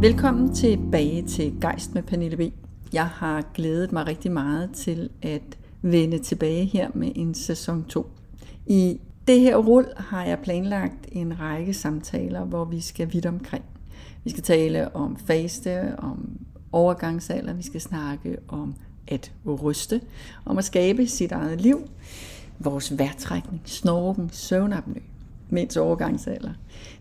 Velkommen tilbage til Gejst med Pernille B. Jeg har glædet mig rigtig meget til at vende tilbage her med en sæson 2. I det her rul har jeg planlagt en række samtaler, hvor vi skal vidt omkring. Vi skal tale om faste, om overgangsalder, vi skal snakke om at ryste, om at skabe sit eget liv, vores værtrækning, snorken, søvnapnø, mænds overgangsalder,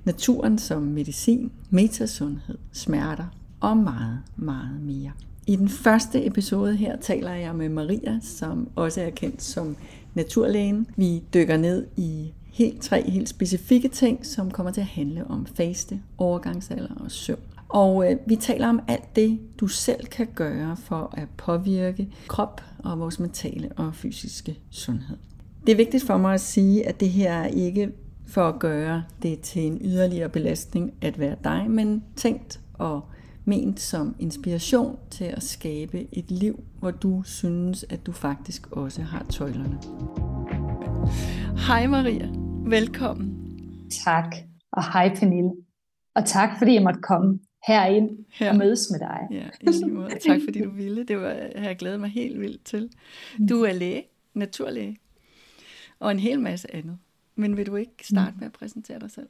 naturen som medicin, metasundhed, smerter og meget, meget mere. I den første episode her taler jeg med Maria, som også er kendt som naturlægen. Vi dykker ned i helt tre helt specifikke ting, som kommer til at handle om faste, overgangsalder og søvn. Og øh, vi taler om alt det, du selv kan gøre for at påvirke krop og vores mentale og fysiske sundhed. Det er vigtigt for mig at sige, at det her er ikke for at gøre det til en yderligere belastning at være dig, men tænkt og ment som inspiration til at skabe et liv, hvor du synes, at du faktisk også har tøjlerne. Hej Maria, velkommen. Tak, og hej Pernille. Og tak fordi jeg måtte komme herind Her. og mødes med dig. Ja, i måde. Tak fordi du ville. Det var, jeg har glædet mig helt vildt til. Du er læge, naturlæge, og en hel masse andet. Men vil du ikke starte med at præsentere dig selv?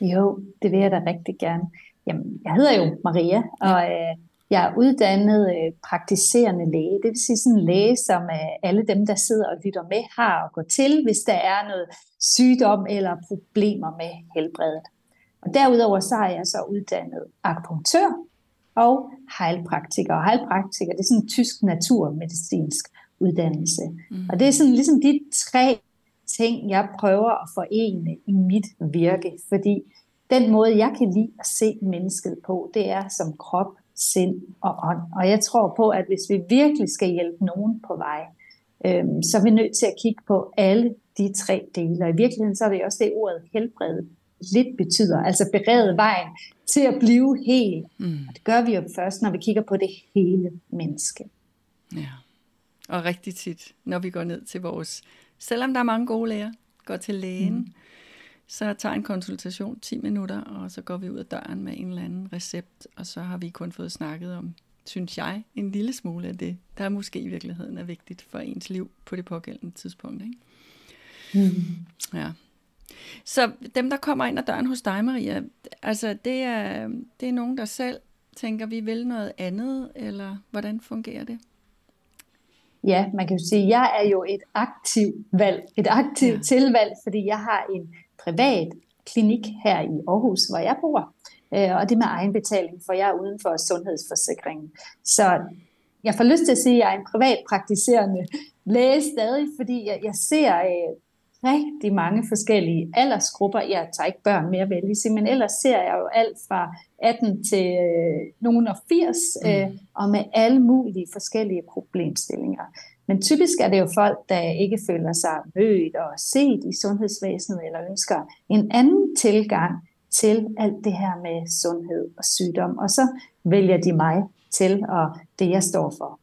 Jo, det vil jeg da rigtig gerne. Jamen, jeg hedder jo Maria, og øh, jeg er uddannet øh, praktiserende læge. Det vil sige sådan en læge, som øh, alle dem, der sidder og lytter med, har at gå til, hvis der er noget sygdom eller problemer med helbredet. Og derudover så er jeg så uddannet akupunktør og heilpraktiker. Og heilpraktiker, det er sådan en tysk naturmedicinsk uddannelse. Mm. Og det er sådan ligesom de tre ting, jeg prøver at forene i mit virke, fordi den måde, jeg kan lide at se mennesket på, det er som krop, sind og ånd. Og jeg tror på, at hvis vi virkelig skal hjælpe nogen på vej, øhm, så er vi nødt til at kigge på alle de tre dele. Og i virkeligheden så er det også det ordet helbred lidt betyder, altså berede vejen til at blive hel. Mm. Og det gør vi jo først, når vi kigger på det hele menneske. Ja, og rigtig tit, når vi går ned til vores, selvom der er mange gode læger, går til lægen, mm. så tager en konsultation 10 minutter, og så går vi ud af døren med en eller anden recept, og så har vi kun fået snakket om, synes jeg, en lille smule af det, der måske i virkeligheden er vigtigt for ens liv på det pågældende tidspunkt. Ikke? Mm. Ja, så dem, der kommer ind ad døren hos dig, Maria, altså det er, det er nogen, der selv tænker, vi vil noget andet, eller hvordan fungerer det? Ja, man kan jo sige, at jeg er jo et aktivt valg, et aktivt ja. tilvalg, fordi jeg har en privat klinik her i Aarhus, hvor jeg bor, øh, og det er med egenbetaling, for jeg er uden for sundhedsforsikringen. Så jeg får lyst til at sige, at jeg er en privat praktiserende læge stadig, fordi jeg, jeg ser øh, rigtig mange forskellige aldersgrupper. Jeg tager ikke børn mere vel men ellers ser jeg jo alt fra 18 til øh, nogen af 80, mm. øh, og med alle mulige forskellige problemstillinger. Men typisk er det jo folk, der ikke føler sig mødt og set i sundhedsvæsenet, eller ønsker en anden tilgang til alt det her med sundhed og sygdom. Og så vælger de mig til, og det jeg står for.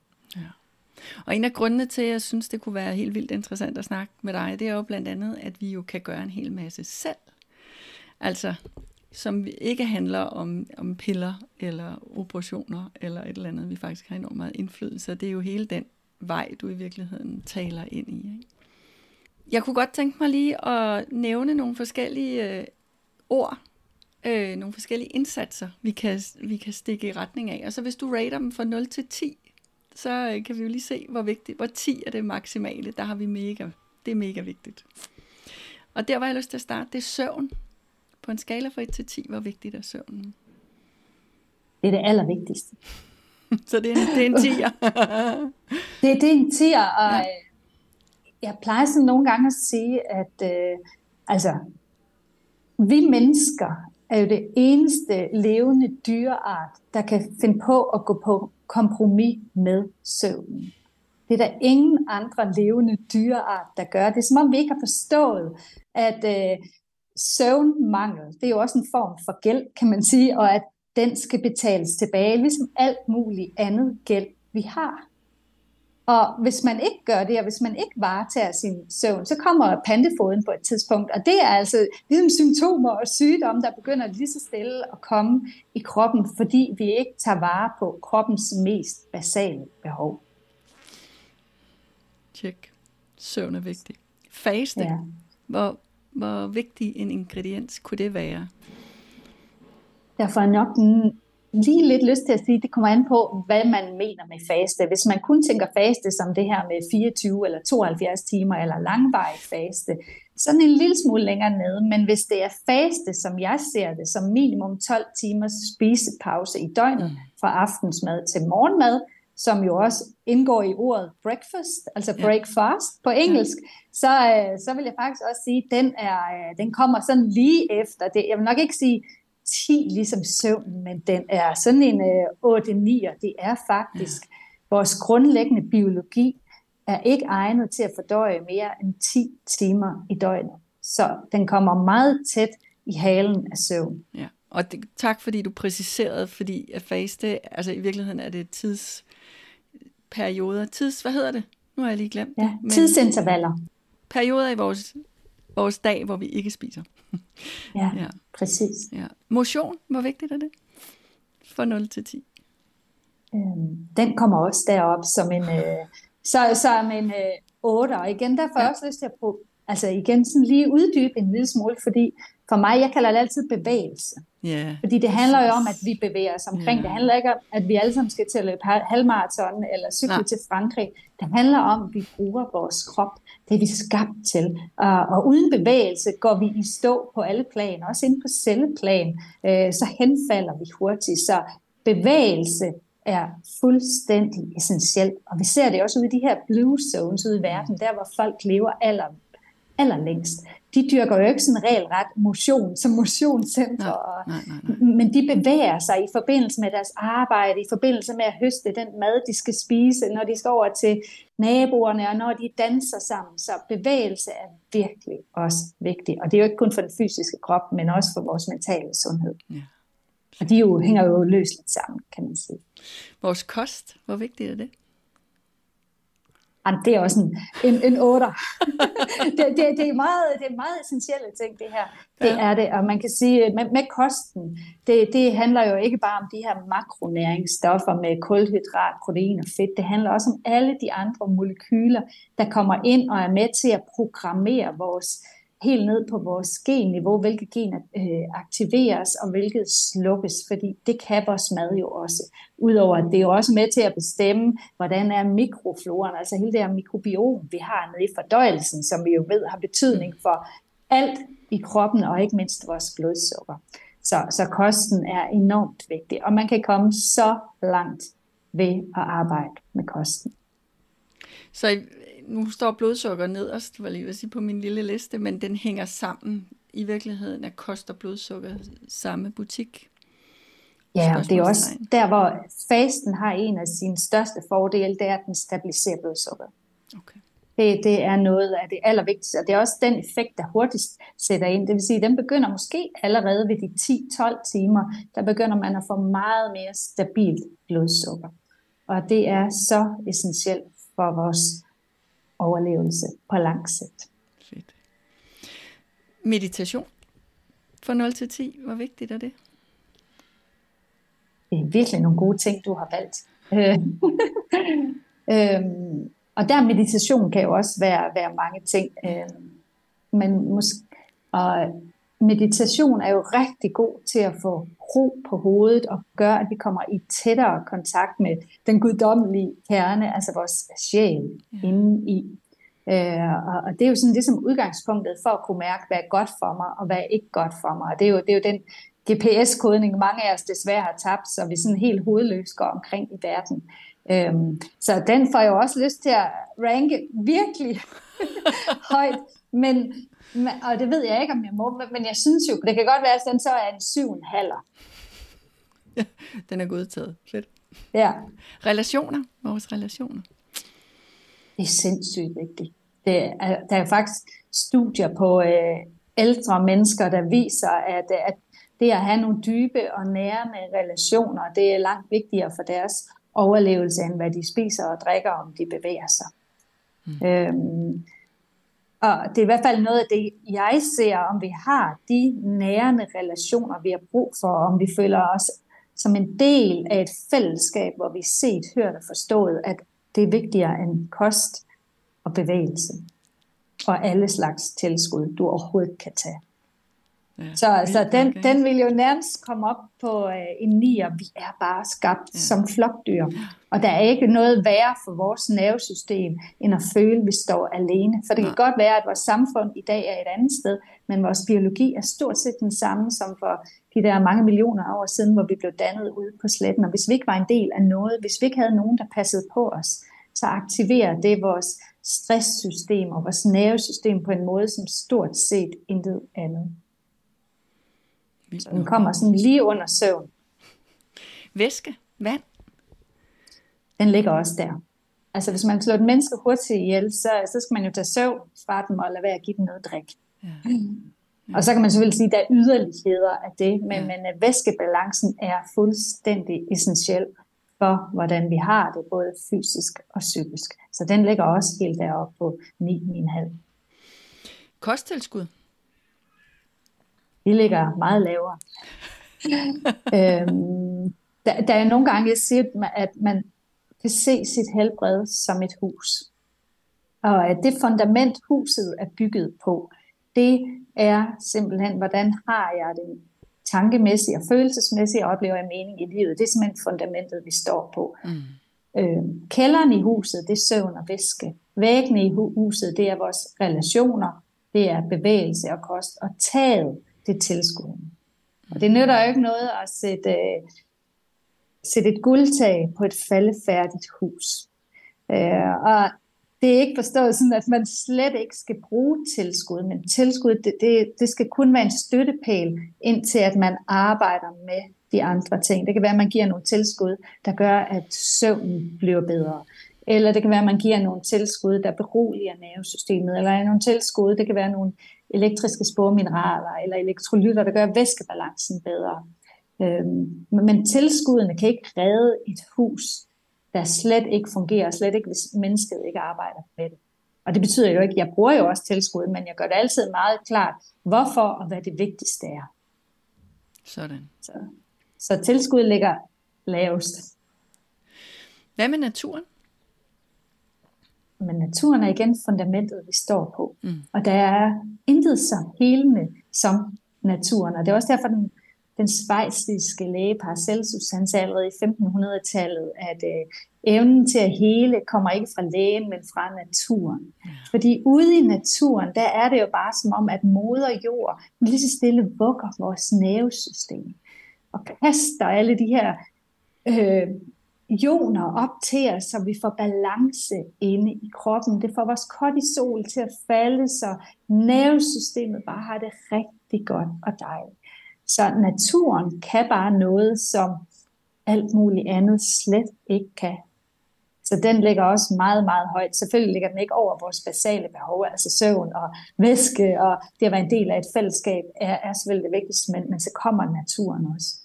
Og en af grundene til, at jeg synes, det kunne være helt vildt interessant at snakke med dig, det er jo blandt andet, at vi jo kan gøre en hel masse selv. Altså, som ikke handler om, om piller eller operationer eller et eller andet, vi faktisk har enormt meget indflydelse. Det er jo hele den vej, du i virkeligheden taler ind i. Ikke? Jeg kunne godt tænke mig lige at nævne nogle forskellige øh, ord, øh, nogle forskellige indsatser, vi kan, vi kan stikke i retning af. Og så hvis du rater dem fra 0 til 10, så øh, kan vi jo lige se, hvor vigtigt, hvor 10 er det maksimale. Der har vi mega, det er mega vigtigt. Og der var jeg lyst til at starte, det er søvn. På en skala fra 1 til 10, hvor vigtigt er søvnen? Det er det allervigtigste. så det er, det er en 10'er. det, det er en 10'er, og ja. jeg plejer sådan nogle gange at sige, at øh, altså, vi mennesker er jo det eneste levende dyreart, der kan finde på at gå på kompromis med søvnen. Det er der ingen andre levende dyreart, der gør. Det er som om vi ikke har forstået, at øh, søvnmangel, det er jo også en form for gæld, kan man sige, og at den skal betales tilbage, ligesom alt muligt andet gæld, vi har. Og hvis man ikke gør det, og hvis man ikke varetager sin søvn, så kommer pandefoden på et tidspunkt. Og det er altså ligesom symptomer og sygdomme, der begynder lige så stille at komme i kroppen, fordi vi ikke tager vare på kroppens mest basale behov. Tjek. Søvn er vigtig. Faste. Ja. Hvor, hvor vigtig en ingrediens kunne det være? Derfor er nok lige lidt lyst til at sige, at det kommer an på, hvad man mener med faste. Hvis man kun tænker faste som det her med 24 eller 72 timer eller langvarig faste, så er en lille smule længere nede. Men hvis det er faste, som jeg ser det, som minimum 12 timers spisepause i døgnet fra aftensmad til morgenmad, som jo også indgår i ordet breakfast, altså breakfast på engelsk, så, øh, så vil jeg faktisk også sige, at den, er, øh, den kommer sådan lige efter det. Jeg vil nok ikke sige 10 ligesom søvn, men den er sådan en øh, 8-9, og det er faktisk ja. vores grundlæggende biologi er ikke egnet til at fordøje mere end 10 timer i døgnet. Så den kommer meget tæt i halen af søvn. Ja. Og det, tak fordi du præciserede, fordi at faste, altså i virkeligheden er det tidsperioder, tids, hvad hedder det? Nu har jeg lige glemt ja, det. tidsintervaller. Perioder i vores, vores dag, hvor vi ikke spiser. Ja, ja. præcis. Ja. Motion, hvor vigtigt er det? For 0 til 10. Øhm, den kommer også derop som en, øh, så, som en øh, 8. Og igen, der får ja. jeg også lyst til at prøve, altså igen sådan lige uddybe en lille smule, fordi for mig, jeg kalder det altid bevægelse. Yeah. Fordi det handler jo om, at vi bevæger os omkring. Yeah. Det handler ikke om, at vi alle sammen skal til at løbe halvmarathon eller cykle Nej. til Frankrig. Det handler om, at vi bruger vores krop. Det er vi skabt til. Og, og uden bevægelse går vi i stå på alle planer, også inde på celleplan. Øh, så henfalder vi hurtigt. Så bevægelse er fuldstændig essentielt. Og vi ser det også ude i de her blue zones ude i verden, der hvor folk lever aller allerlængst. De dyrker jo ikke sådan regelret motion som motionscenter, nej, nej, nej, nej. men de bevæger sig i forbindelse med deres arbejde, i forbindelse med at høste den mad, de skal spise, når de skal over til naboerne, og når de danser sammen. Så bevægelse er virkelig også vigtig, og det er jo ikke kun for den fysiske krop, men også for vores mentale sundhed. Ja. Og de jo, hænger jo løsligt sammen, kan man sige. Vores kost, hvor vigtigt er det? Jamen, det er også en, en, en otter. det, det, det, er meget, det er meget essentielle ting, det her. Det ja. er det, og man kan sige, med, med kosten, det, det handler jo ikke bare om de her makronæringsstoffer med kulhydrat, protein og fedt. Det handler også om alle de andre molekyler, der kommer ind og er med til at programmere vores helt ned på vores genniveau, hvilke gener øh, aktiveres og hvilket slukkes, fordi det kan vores mad jo også. Udover at det er jo også med til at bestemme, hvordan er mikrofloren, altså hele det her mikrobiom, vi har nede i fordøjelsen, som vi jo ved har betydning for alt i kroppen og ikke mindst vores blodsukker. Så, så kosten er enormt vigtig, og man kan komme så langt ved at arbejde med kosten. Så nu står blodsukker nederst, var lige sige, på min lille liste, men den hænger sammen. I virkeligheden er kost og blodsukker samme butik. Ja, og det er også der, hvor fasten har en af sine største fordele, det er, at den stabiliserer blodsukker. Okay. Det, det er noget af det allervigtigste, og det er også den effekt, der hurtigst sætter ind. Det vil sige, at den begynder måske allerede ved de 10-12 timer, der begynder man at få meget mere stabilt blodsukker. Og det er så essentielt for vores overlevelse på lang sigt. Fedt. Meditation fra 0 til 10, hvor vigtigt er det? Det er virkelig nogle gode ting, du har valgt. øhm, og der meditation kan jo også være, være mange ting. Øhm, men måske, og meditation er jo rigtig god til at få ro på hovedet og gøre, at vi kommer i tættere kontakt med den guddommelige kerne, altså vores sjæl ja. inde i. Øh, og, og det er jo sådan ligesom udgangspunktet for at kunne mærke, hvad er godt for mig, og hvad er ikke godt for mig. Og det er jo, det er jo den GPS-kodning, mange af os desværre har tabt, så vi sådan helt hovedløst går omkring i verden. Øhm, så den får jeg jo også lyst til at ranke virkelig højt, men, og det ved jeg ikke, om jeg må, men jeg synes jo, det kan godt være, at den så er en syv en halver. Ja, den er godtaget. Fedt. Ja. Relationer, vores relationer. Det er sindssygt vigtigt. Det er, der er faktisk studier på øh, ældre mennesker, der viser, at, at det at have nogle dybe og nærende relationer, det er langt vigtigere for deres overlevelse, end hvad de spiser og drikker, om de bevæger sig. Mm. Øhm, og det er i hvert fald noget af det, jeg ser, om vi har de nærende relationer, vi har brug for, om vi føler os som en del af et fællesskab, hvor vi set, hørt og forstået, at det er vigtigere end kost og bevægelse og alle slags tilskud, du overhovedet kan tage. Ja, så altså, den, okay. den vil jo nærmest komme op på øh, en nier. Vi er bare skabt ja. som flokdyr. Og der er ikke noget værre for vores nervesystem, end at føle, at vi står alene. For det kan ja. godt være, at vores samfund i dag er et andet sted, men vores biologi er stort set den samme som for de der mange millioner år siden, hvor vi blev dannet ude på sletten. Og hvis vi ikke var en del af noget, hvis vi ikke havde nogen, der passede på os, så aktiverer det vores stresssystem og vores nervesystem på en måde, som stort set intet andet. Så den kommer sådan lige under søvn. Væske? Vand? Den ligger også der. Altså hvis man slår et menneske hurtigt ihjel, så, så skal man jo tage søvn fra dem og lade være at give dem noget drik. Ja. Ja. Og så kan man selvfølgelig sige, at der er yderligheder af det, men, ja. men væskebalancen er fuldstændig essentiel for, hvordan vi har det, både fysisk og psykisk. Så den ligger også helt deroppe på 9,5. Kosttilskud? De ligger meget lavere. øhm, der, der er nogle gange, jeg siger, at man kan se sit helbred som et hus. Og at det fundament, huset er bygget på, det er simpelthen, hvordan har jeg det tankemæssigt og følelsesmæssigt, og oplever jeg mening i livet. Det er simpelthen fundamentet, vi står på. Mm. Øh, kælderen i huset, det er søvn og væske. Væggene i huset, det er vores relationer, det er bevægelse og kost. Og taget, det er tilskud. Og det nytter jo ikke noget at sætte, øh, sætte et guldtag på et faldefærdigt hus. Øh, og det er ikke forstået sådan, at man slet ikke skal bruge tilskud, men tilskud, det, det, det skal kun være en støttepæl, indtil at man arbejder med de andre ting. Det kan være, at man giver nogle tilskud, der gør, at søvnen bliver bedre. Eller det kan være, at man giver nogle tilskud, der beroliger nervesystemet. Eller nogle tilskud, det kan være nogle elektriske spormineraler eller elektrolytter, der gør væskebalancen bedre. Øhm, men tilskuddene kan ikke redde et hus, der slet ikke fungerer, slet ikke hvis mennesket ikke arbejder med det. Og det betyder jo ikke, jeg bruger jo også tilskud, men jeg gør det altid meget klart, hvorfor og hvad det vigtigste er. Sådan. Så, så tilskud ligger lavest. Hvad med naturen? Men naturen er igen fundamentet, vi står på. Mm. Og der er intet så helende som naturen. Og det er også derfor, den den svejsiske læge Paracelsus, han sagde allerede i 1500-tallet, at øh, evnen til at hele kommer ikke fra lægen, men fra naturen. Ja. Fordi ude i naturen, der er det jo bare som om, at moder jord lige så stille vugger vores nervesystem og kaster alle de her øh, ioner op til os, så vi får balance inde i kroppen. Det får vores kortisol til at falde, så nervesystemet bare har det rigtig godt og dejligt. Så naturen kan bare noget, som alt muligt andet slet ikke kan. Så den ligger også meget, meget højt. Selvfølgelig ligger den ikke over vores basale behov, altså søvn og væske, og det at være en del af et fællesskab er, er selvfølgelig det vigtigste, men, men så kommer naturen også.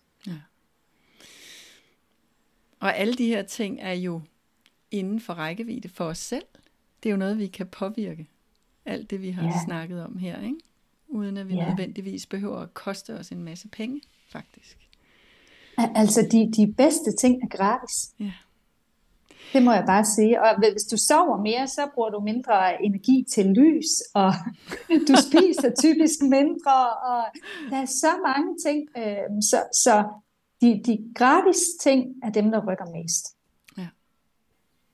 Og alle de her ting er jo inden for rækkevidde for os selv. Det er jo noget, vi kan påvirke. Alt det, vi har ja. snakket om her, ikke? uden at vi ja. nødvendigvis behøver at koste os en masse penge, faktisk. Altså, de, de bedste ting er gratis. Ja. Det må jeg bare sige. Og hvis du sover mere, så bruger du mindre energi til lys, og du spiser typisk mindre, og der er så mange ting. Øh, så så de, de gratis ting er dem, der rykker mest. Ja.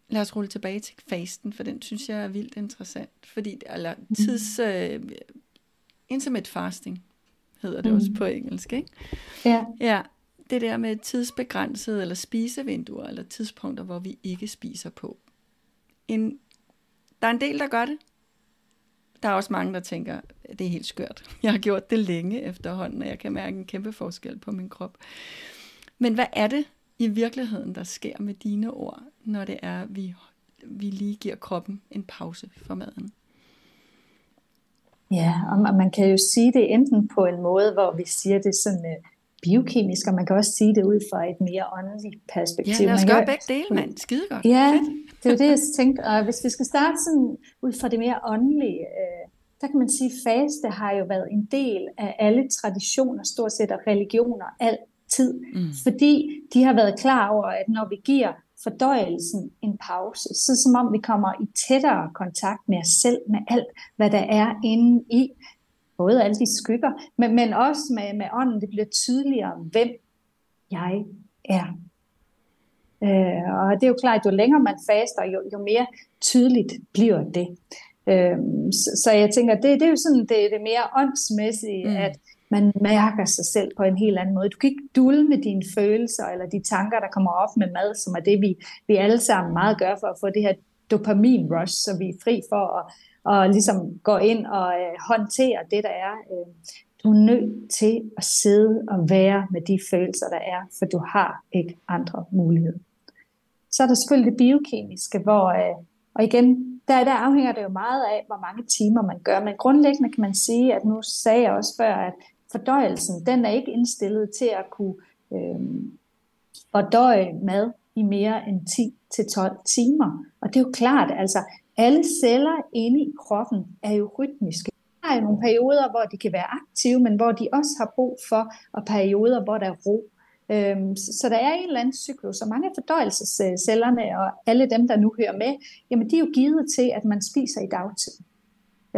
Lad os rulle tilbage til fasten, for den synes jeg er vildt interessant. Fordi, eller tids, øh, intermittent fasting hedder det mm. også på engelsk, ikke? Ja. Ja, det der med tidsbegrænset eller spisevinduer eller tidspunkter, hvor vi ikke spiser på. En, der er en del, der gør det. Der er også mange, der tænker, det er helt skørt. Jeg har gjort det længe efterhånden, og jeg kan mærke en kæmpe forskel på min krop. Men hvad er det i virkeligheden, der sker med dine ord, når det er, vi, vi lige giver kroppen en pause for maden? Ja, og man kan jo sige det enten på en måde, hvor vi siger det sådan uh, biokemisk, og man kan også sige det ud fra et mere åndeligt perspektiv. Ja, lad os gøre begge dele, mand. Skide godt. Ja, det er det, jeg tænkte. Og hvis vi skal starte sådan ud fra det mere åndelige, øh, der kan man sige, at faste har jo været en del af alle traditioner, stort set af religioner, altid. Mm. Fordi de har været klar over, at når vi giver fordøjelsen en pause, så som om vi kommer i tættere kontakt med os selv, med alt, hvad der er inde i, både alle de skygger, men, men også med, med ånden, det bliver tydeligere, hvem jeg er. Øh, og det er jo klart, at jo længere man faster, jo, jo mere tydeligt bliver det. Øh, så, så jeg tænker, det, det er jo sådan det, det mere åndsmæssige, mm. at man mærker sig selv på en helt anden måde. Du kan ikke dulme dine følelser eller de tanker, der kommer op med mad, som er det, vi, vi alle sammen meget gør for at få det her dopamin-rush, så vi er fri for at, at ligesom gå ind og øh, håndtere det, der er. Øh, du er nødt til at sidde og være med de følelser, der er, for du har ikke andre muligheder. Så er der selvfølgelig det biokemiske, hvor, øh, og igen, der, der afhænger det jo meget af, hvor mange timer man gør, men grundlæggende kan man sige, at nu sagde jeg også før, at fordøjelsen, den er ikke indstillet til at kunne øh, fordøje mad i mere end 10-12 timer. Og det er jo klart, altså alle celler inde i kroppen er jo rytmiske. Der er jo nogle perioder, hvor de kan være aktive, men hvor de også har brug for, og perioder, hvor der er ro. Øhm, så der er en eller anden cyklus, og mange af fordøjelsescellerne og alle dem, der nu hører med, jamen de er jo givet til, at man spiser i dagtid.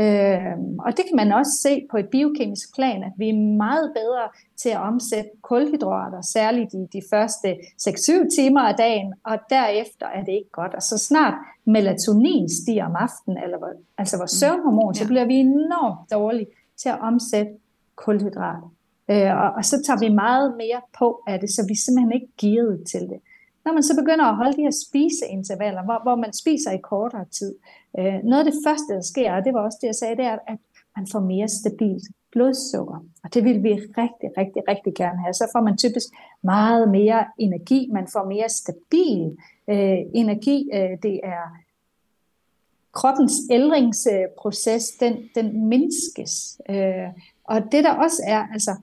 Øhm, og det kan man også se på et biokemisk plan, at vi er meget bedre til at omsætte kulhydrater, særligt i de første 6-7 timer af dagen, og derefter er det ikke godt. Og så snart melatonin stiger om aftenen, eller altså vores mm. søvnhormon, så bliver vi enormt dårlige til at omsætte kulhydrater. Øh, og, og så tager vi meget mere på af det, så vi er simpelthen ikke gearet til det. Når man så begynder at holde de her spiseintervaller, hvor, hvor man spiser i kortere tid, øh, Øh, noget af det første, der sker, og det var også det, jeg sagde, det er, at man får mere stabilt blodsukker. Og det vil vi rigtig, rigtig, rigtig gerne have. Så får man typisk meget mere energi, man får mere stabil øh, energi. Øh, det er kroppens ældringsproces, den, den mindskes. Øh, og det der også er, altså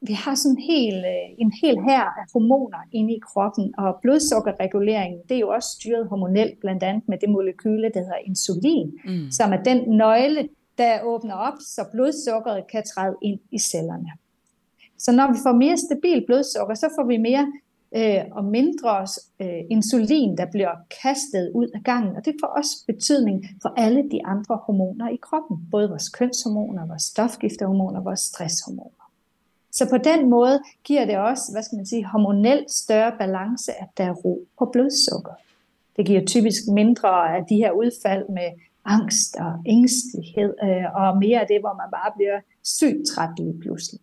vi har sådan en hel, øh, en hel her af hormoner inde i kroppen, og blodsukkerreguleringen, det er jo også styret hormonelt, blandt andet med det molekyle, der hedder insulin, mm. som er den nøgle, der åbner op, så blodsukkeret kan træde ind i cellerne. Så når vi får mere stabil blodsukker, så får vi mere øh, og mindre øh, insulin, der bliver kastet ud af gangen. Og det får også betydning for alle de andre hormoner i kroppen. Både vores kønshormoner, vores stofgiftehormoner, vores stresshormoner. Så på den måde giver det også, hvad skal man sige, hormonelt større balance, at der er ro på blodsukker. Det giver typisk mindre af de her udfald med angst og ængstelighed, øh, og mere af det, hvor man bare bliver sygt træt lige pludselig.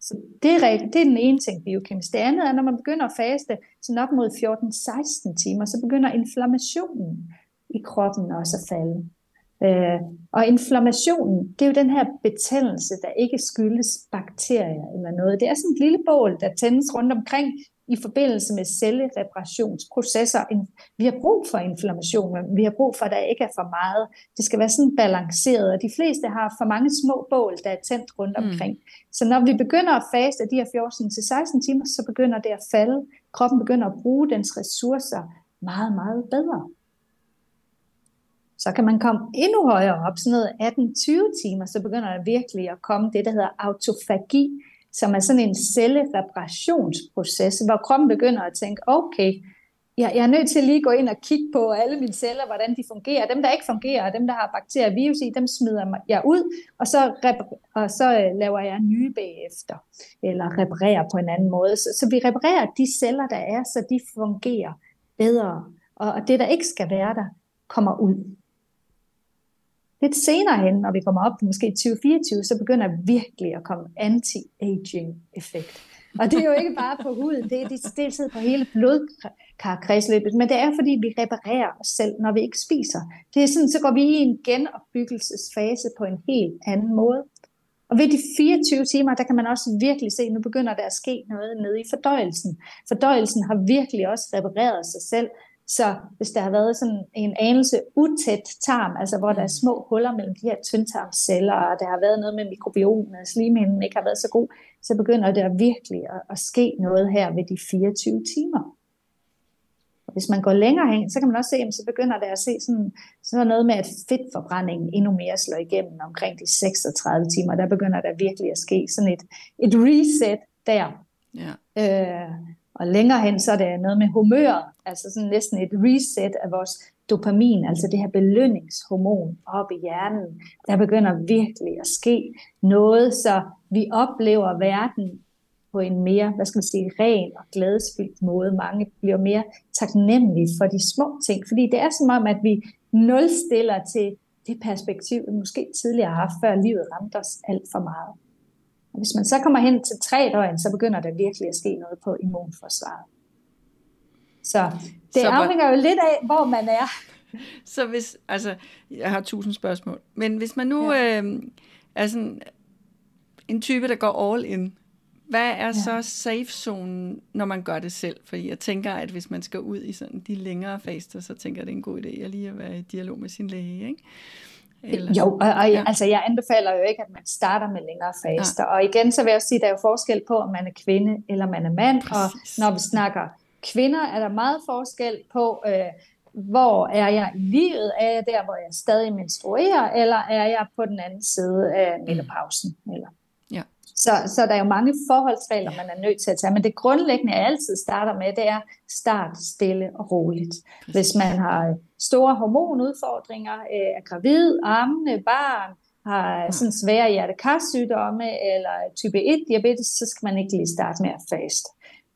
Så det er, det er den ene ting biokemisk. Det andet er, når man begynder at faste sådan op mod 14-16 timer, så begynder inflammationen i kroppen også at falde. Øh, og inflammationen, det er jo den her betændelse, der ikke skyldes bakterier eller noget. Det er sådan et lille bål, der tændes rundt omkring i forbindelse med cellereparationsprocesser. Vi har brug for inflammation, men vi har brug for, at der ikke er for meget. Det skal være sådan balanceret, og de fleste har for mange små bål, der er tændt rundt mm. omkring. Mm. Så når vi begynder at faste de her 14-16 timer, så begynder det at falde. Kroppen begynder at bruge dens ressourcer meget, meget bedre så kan man komme endnu højere op, sådan noget 18-20 timer, så begynder der virkelig at komme det, der hedder autofagi, som er sådan en cellereparationsproces, hvor kroppen begynder at tænke, okay, jeg, jeg er nødt til lige at gå ind og kigge på alle mine celler, hvordan de fungerer. Dem, der ikke fungerer, dem, der har bakterier og virus i, dem smider jeg ud, og så, og så øh, laver jeg nye bagefter, eller reparerer på en anden måde. Så, så vi reparerer de celler, der er, så de fungerer bedre. Og, og det, der ikke skal være der, kommer ud lidt senere hen, når vi kommer op på måske 2024, så begynder virkelig at komme anti-aging effekt. Og det er jo ikke bare på huden, det er dels på hele blodkarkredsløbet, men det er fordi, vi reparerer os selv, når vi ikke spiser. Det er sådan, så går vi i en genopbyggelsesfase på en helt anden måde. Og ved de 24 timer, der kan man også virkelig se, at nu begynder der at ske noget nede i fordøjelsen. Fordøjelsen har virkelig også repareret sig selv, så hvis der har været sådan en anelse utæt tarm, altså hvor der er små huller mellem de her tyndtarmsceller, og der har været noget med mikrobiomen, og slimhinden ikke har været så god, så begynder det virkelig at, at ske noget her ved de 24 timer. Og hvis man går længere hen, så kan man også se, at så begynder der at se sådan, sådan noget med, at fedtforbrændingen endnu mere slår igennem omkring de 36 timer. Der begynder der virkelig at ske sådan et, et reset der. Ja. Øh, og længere hen, så er det noget med humøret, altså sådan næsten et reset af vores dopamin, altså det her belønningshormon op i hjernen. Der begynder virkelig at ske noget, så vi oplever verden på en mere, hvad skal man sige, ren og glædesfyldt måde. Mange bliver mere taknemmelige for de små ting, fordi det er som om, at vi nulstiller til det perspektiv, vi måske tidligere har haft, før livet ramte os alt for meget. Og hvis man så kommer hen til tre døgn, så begynder der virkelig at ske noget på immunforsvaret. Så det så afhænger jo lidt af, hvor man er. Så hvis, altså, jeg har tusind spørgsmål, men hvis man nu ja. øh, er sådan en type, der går all in, hvad er ja. så safe zone, når man gør det selv? Fordi jeg tænker, at hvis man skal ud i sådan de længere faster, så tænker jeg, det er en god idé at lige at være i dialog med sin læge, ikke? Eller? Jo, og, og ja. altså, jeg anbefaler jo ikke, at man starter med længere faster. Ja. Og igen, så vil jeg sige, at der er jo forskel på, om man er kvinde eller man er mand. Præcis. Og når vi snakker kvinder, er der meget forskel på, øh, hvor er jeg i livet? Er jeg der, hvor jeg stadig menstruerer, eller er jeg på den anden side af menopausen? Eller så, så der er jo mange forholdsregler, man er nødt til at tage. Men det grundlæggende, jeg altid starter med, det er start stille og roligt. Hvis man har store hormonudfordringer, øh, er gravid, ammende, barn, har sådan svære hjertekarsygdomme eller type 1 diabetes, så skal man ikke lige starte med at faste.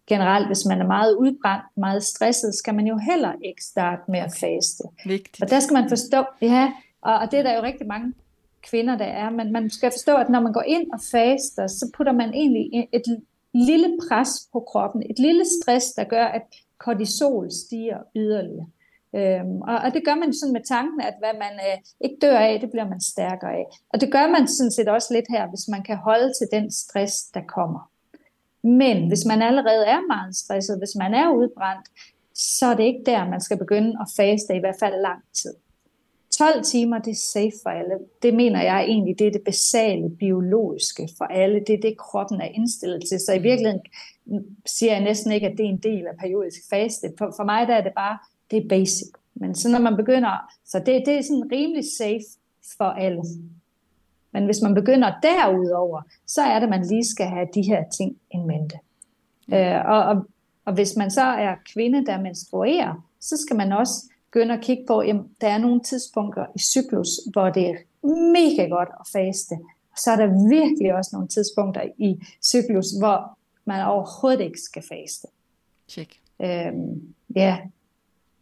Generelt, hvis man er meget udbrændt, meget stresset, skal man jo heller ikke starte med at faste. Vigtigt. Og der skal man forstå, ja, og, og det er der jo rigtig mange kvinder, der er. Men man skal forstå, at når man går ind og faster, så putter man egentlig et lille pres på kroppen, et lille stress, der gør, at kortisol stiger yderligere. Øhm, og, og det gør man sådan med tanken, at hvad man øh, ikke dør af, det bliver man stærkere af. Og det gør man sådan set også lidt her, hvis man kan holde til den stress, der kommer. Men hvis man allerede er meget stresset, hvis man er udbrændt, så er det ikke der, man skal begynde at faste i hvert fald lang tid. 12 timer, det er safe for alle. Det mener jeg egentlig, det er det basale biologiske for alle. Det er det, kroppen er indstillet til. Så i virkeligheden siger jeg næsten ikke, at det er en del af periodisk faste. For, for mig der er det bare, det er basic. Men så når man begynder, så det, det er sådan rimelig safe for alle. Men hvis man begynder derudover, så er det, at man lige skal have de her ting i mente. Øh, og, og, og hvis man så er kvinde, der menstruerer, så skal man også begynde at kigge på, at der er nogle tidspunkter i cyklus, hvor det er mega godt at faste. Og så er der virkelig også nogle tidspunkter i cyklus, hvor man overhovedet ikke skal faste. Check. Øhm, ja,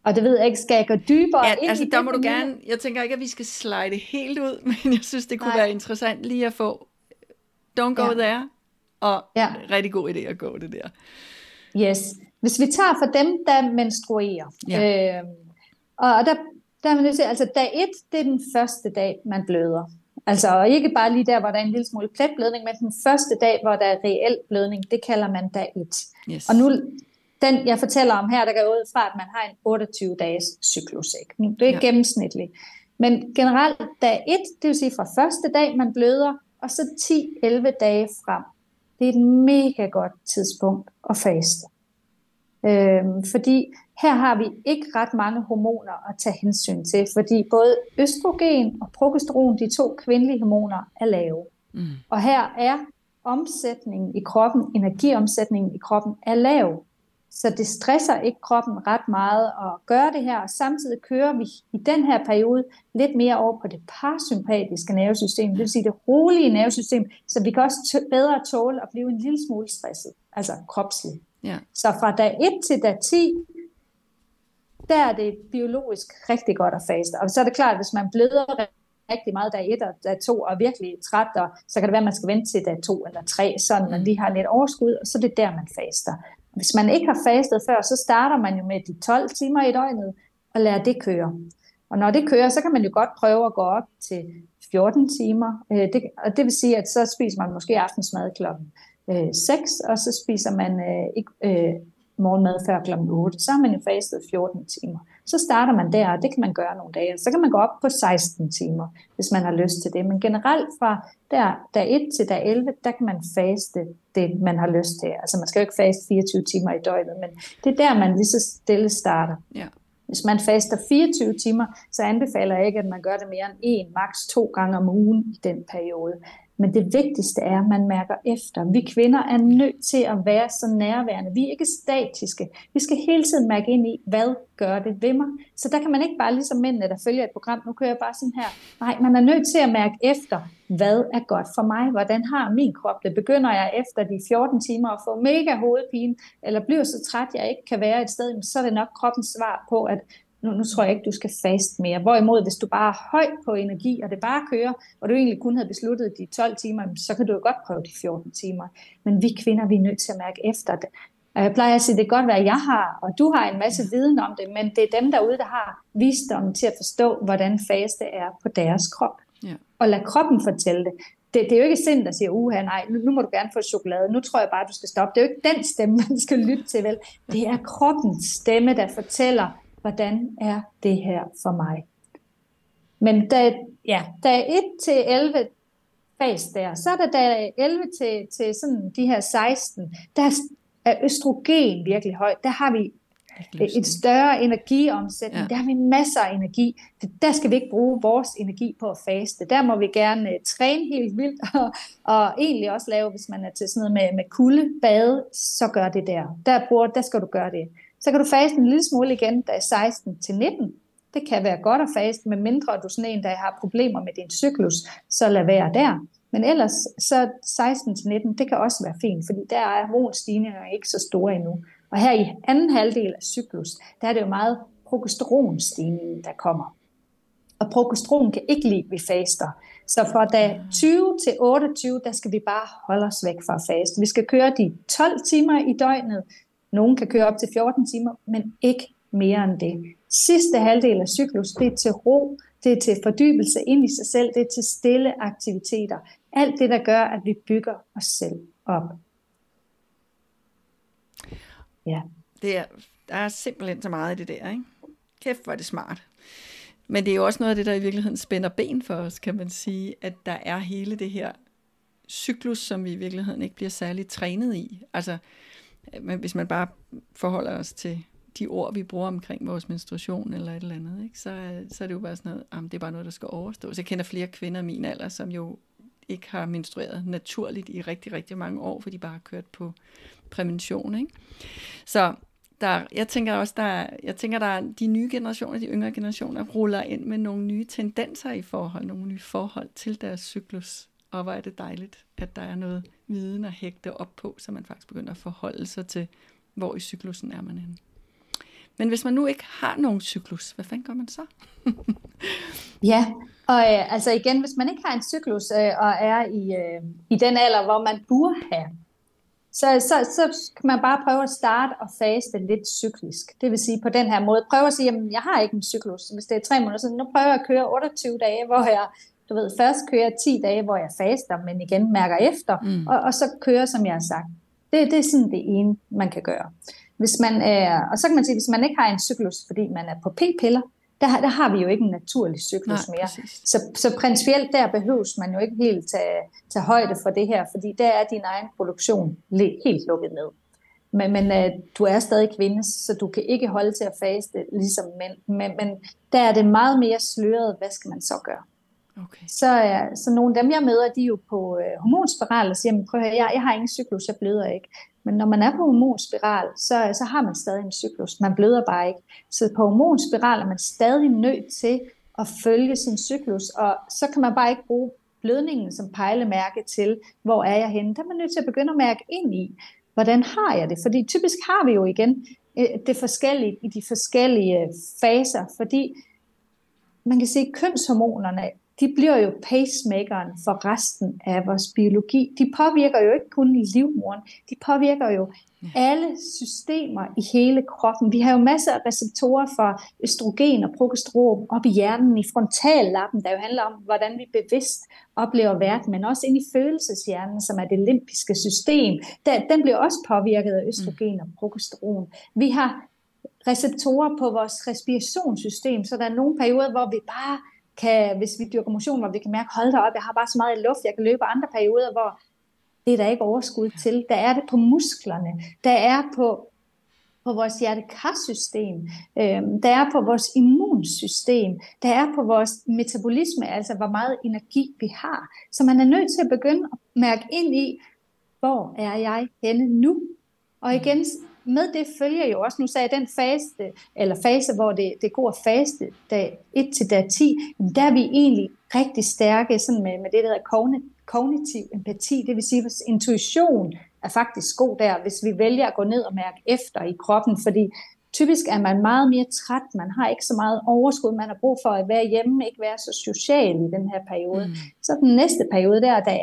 og det ved jeg ikke, skal jeg gå dybere ja, ind altså, i der må du gerne, jeg tænker ikke, at vi skal slide helt ud, men jeg synes, det kunne Nej. være interessant lige at få don't go ja. there, og ja. rigtig god idé at gå det der. Yes. Hvis vi tager for dem, der menstruerer, ja. øh, og der, der er man nødt til, altså dag 1, det er den første dag, man bløder. Altså ikke bare lige der, hvor der er en lille smule pletblødning, men den første dag, hvor der er reel blødning, det kalder man dag 1. Yes. Og nu, den jeg fortæller om her, der går ud fra, at man har en 28-dages cyklus. Ikke? Det er ja. gennemsnitligt. Men generelt dag 1, det vil sige fra første dag, man bløder, og så 10-11 dage frem. Det er et mega godt tidspunkt at faste. Øhm, fordi her har vi ikke ret mange hormoner at tage hensyn til, fordi både østrogen og progesteron, de to kvindelige hormoner, er lave. Mm. Og her er omsætningen i kroppen, energiomsætningen i kroppen, er lav. Så det stresser ikke kroppen ret meget at gøre det her, og samtidig kører vi i den her periode lidt mere over på det parasympatiske nervesystem, det vil sige det rolige nervesystem, så vi kan også bedre tåle at blive en lille smule stresset, altså kropsligt. Ja. Så fra dag 1 til dag 10, der er det biologisk rigtig godt at faste. Og så er det klart, at hvis man bløder rigtig meget dag 1 og dag 2 og virkelig træt, og så kan det være, at man skal vente til dag 2 eller 3, så man lige har lidt overskud, og så er det der, man faster. Hvis man ikke har fastet før, så starter man jo med de 12 timer i døgnet og lader det køre. Og når det kører, så kan man jo godt prøve at gå op til 14 timer. Øh, det, og det vil sige, at så spiser man måske aftensmad klokken øh, 6, og så spiser man øh, ikke, øh, morgenmad før kl. 8, så har man jo fastet 14 timer. Så starter man der, og det kan man gøre nogle dage. Så kan man gå op på 16 timer, hvis man har lyst til det. Men generelt fra der, dag 1 til dag 11, der kan man faste det, man har lyst til. Altså man skal jo ikke faste 24 timer i døgnet, men det er der, man lige så stille starter. Ja. Hvis man faster 24 timer, så anbefaler jeg ikke, at man gør det mere end en, maks to gange om ugen i den periode. Men det vigtigste er, at man mærker efter. Vi kvinder er nødt til at være så nærværende. Vi er ikke statiske. Vi skal hele tiden mærke ind i, hvad gør det ved mig. Så der kan man ikke bare ligesom mændene, der følger et program, nu kører jeg bare sådan her. Nej, man er nødt til at mærke efter, hvad er godt for mig? Hvordan har min krop det? Begynder jeg efter de 14 timer at få mega hovedpine, eller bliver så træt, jeg ikke kan være et sted, så er det nok kroppens svar på, at nu, nu tror jeg ikke, du skal faste mere. Hvorimod, hvis du bare er høj på energi, og det bare kører, og du egentlig kun havde besluttet de 12 timer, så kan du jo godt prøve de 14 timer. Men vi kvinder, vi er nødt til at mærke efter det. Og jeg plejer at sige, det kan godt være, at jeg har, og du har en masse viden om det, men det er dem derude, der har visdommen til at forstå, hvordan faste er på deres krop. Ja. Og lad kroppen fortælle det. Det, det er jo ikke sind, der siger, uha, nej, nu, nu må du gerne få chokolade, nu tror jeg bare, du skal stoppe. Det er jo ikke den stemme, man skal lytte til, vel? Det er kroppens stemme, der fortæller, hvordan er det her for mig? Men da, ja, da 1 til 11 fas der, så er der da 11 til, til sådan de her 16, der er østrogen virkelig højt. Der har vi et større energiomsætning. Ja. Der har vi masser af energi. Der skal vi ikke bruge vores energi på at faste. Der må vi gerne uh, træne helt vildt, og, og egentlig også lave, hvis man er til sådan noget med, med kulde, bade, så gør det der. Der, bruger, der skal du gøre det. Så kan du faste en lille smule igen, da 16 til 19. Det kan være godt at faste, med mindre du sådan en, der har problemer med din cyklus, så lad være der. Men ellers, så 16 til 19, det kan også være fint, fordi der er hormonstigninger ikke så store endnu. Og her i anden halvdel af cyklus, der er det jo meget progesteronstigning, der kommer. Og progesteron kan ikke lide, at vi faster. Så fra dag 20 til 28, der skal vi bare holde os væk fra fast. Vi skal køre de 12 timer i døgnet, nogen kan køre op til 14 timer, men ikke mere end det. Sidste halvdel af cyklus, det er til ro, det er til fordybelse ind i sig selv, det er til stille aktiviteter. Alt det, der gør, at vi bygger os selv op. Ja. Det er, der er simpelthen så meget i det der, ikke? Kæft, hvor er det smart. Men det er jo også noget af det, der i virkeligheden spænder ben for os, kan man sige, at der er hele det her cyklus, som vi i virkeligheden ikke bliver særlig trænet i. Altså, men hvis man bare forholder os til de ord, vi bruger omkring vores menstruation eller et eller andet, ikke? Så, så er det jo bare sådan noget, at det er bare noget, der skal overstås. Jeg kender flere kvinder i min alder, som jo ikke har menstrueret naturligt i rigtig, rigtig mange år, fordi de bare har kørt på prævention. Ikke? Så der, jeg tænker også, der, jeg tænker, der de nye generationer, de yngre generationer, ruller ind med nogle nye tendenser i forhold, nogle nye forhold til deres cyklus. Og hvor er det dejligt, at der er noget viden at hægte op på, så man faktisk begynder at forholde sig til, hvor i cyklusen er man henne. Men hvis man nu ikke har nogen cyklus, hvad fanden gør man så? ja, og øh, altså igen, hvis man ikke har en cyklus øh, og er i, øh, i den alder, hvor man burde have, så, så, så kan man bare prøve at starte og faste lidt cyklisk. Det vil sige på den her måde, prøve at sige, at jeg har ikke en cyklus. Hvis det er tre måneder, så nu prøver jeg at køre 28 dage, hvor jeg du ved, først kører 10 dage, hvor jeg faster, men igen mærker efter, mm. og, og så kører, som jeg har sagt. Det, det er sådan det ene, man kan gøre. Hvis man er, og så kan man sige, hvis man ikke har en cyklus, fordi man er på p-piller, der, der har vi jo ikke en naturlig cyklus Nej, mere. Så, så principielt der behøves man jo ikke helt tage, tage højde for det her, fordi der er din egen produktion helt lukket ned. Men, men uh, du er stadig kvinde, så du kan ikke holde til at faste ligesom mænd. Men, men der er det meget mere sløret, hvad skal man så gøre? Okay. Så, uh, så nogle af dem, jeg møder, de er jo på øh, hormonspiral og siger, prøv at høre, jeg, jeg har ingen cyklus, jeg bløder ikke. Men når man er på hormonspiral, så, så har man stadig en cyklus. Man bløder bare ikke. Så på hormonspiral er man stadig nødt til at følge sin cyklus, og så kan man bare ikke bruge blødningen som pejlemærke til, hvor er jeg henne. Der er man nødt til at begynde at mærke ind i, hvordan har jeg det? Fordi typisk har vi jo igen øh, det forskellige i de forskellige øh, faser, fordi man kan sige, at kønshormonerne de bliver jo pacemakeren for resten af vores biologi. De påvirker jo ikke kun livmoren, de påvirker jo alle systemer i hele kroppen. Vi har jo masser af receptorer for østrogen og progesteron op i hjernen, i frontallappen, der jo handler om, hvordan vi bevidst oplever verden, men også ind i følelseshjernen, som er det limpiske system. Den bliver også påvirket af østrogen og progesteron. Vi har receptorer på vores respirationssystem, så der er nogle perioder, hvor vi bare kan, hvis vi dyrker motion, hvor vi kan mærke, hold da op, jeg har bare så meget luft, jeg kan løbe andre perioder, hvor det er der ikke overskud til. Der er det på musklerne, der er på, på vores hjertekarsystem, øh, der er på vores immunsystem, der er på vores metabolisme, altså hvor meget energi vi har. Så man er nødt til at begynde at mærke ind i, hvor er jeg henne nu? Og igen, med det følger jo også, nu sagde jeg den fase, eller fase, hvor det, det går faste, dag 1 til dag 10, der er vi egentlig rigtig stærke sådan med, med det, der hedder kognitiv empati, det vil sige, at vores intuition er faktisk god der, hvis vi vælger at gå ned og mærke efter i kroppen, fordi typisk er man meget mere træt, man har ikke så meget overskud, man har brug for at være hjemme, ikke være så social i den her periode. Mm. Så den næste periode der, der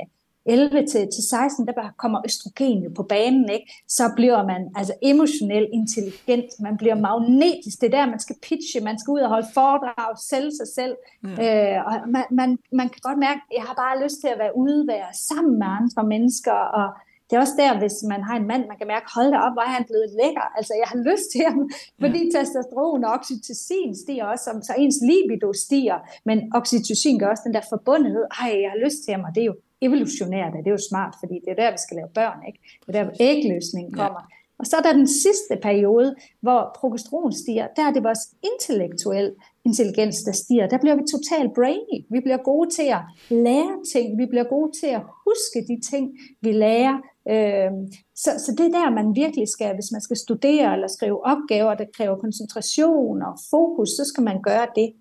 11 til, til 16, der kommer østrogen jo på banen, ikke? så bliver man altså emotionelt intelligent, man bliver magnetisk, det er der, man skal pitche, man skal ud og holde foredrag, sælge sig selv, ja. øh, og man, man, man kan godt mærke, at jeg har bare lyst til at være ude, være sammen med andre mennesker, og det er også der, hvis man har en mand, man kan mærke, hold da op, hvor er han blevet lækker. Altså, jeg har lyst til ham, fordi ja. testosteron og oxytocin stiger også, så ens libido stiger, men oxytocin gør også den der forbundethed. Ej, jeg har lyst til ham, og det er jo evolutionært er det jo smart, fordi det er der, vi skal lave børn, ikke? Det er der, ægløsningen kommer. Ja. Og så er der den sidste periode, hvor progesteron stiger, der er det vores intellektuelle intelligens, der stiger. Der bliver vi totalt brainy. Vi bliver gode til at lære ting. Vi bliver gode til at huske de ting, vi lærer. Øhm, så, så det er der, man virkelig skal, hvis man skal studere eller skrive opgaver, der kræver koncentration og fokus, så skal man gøre det.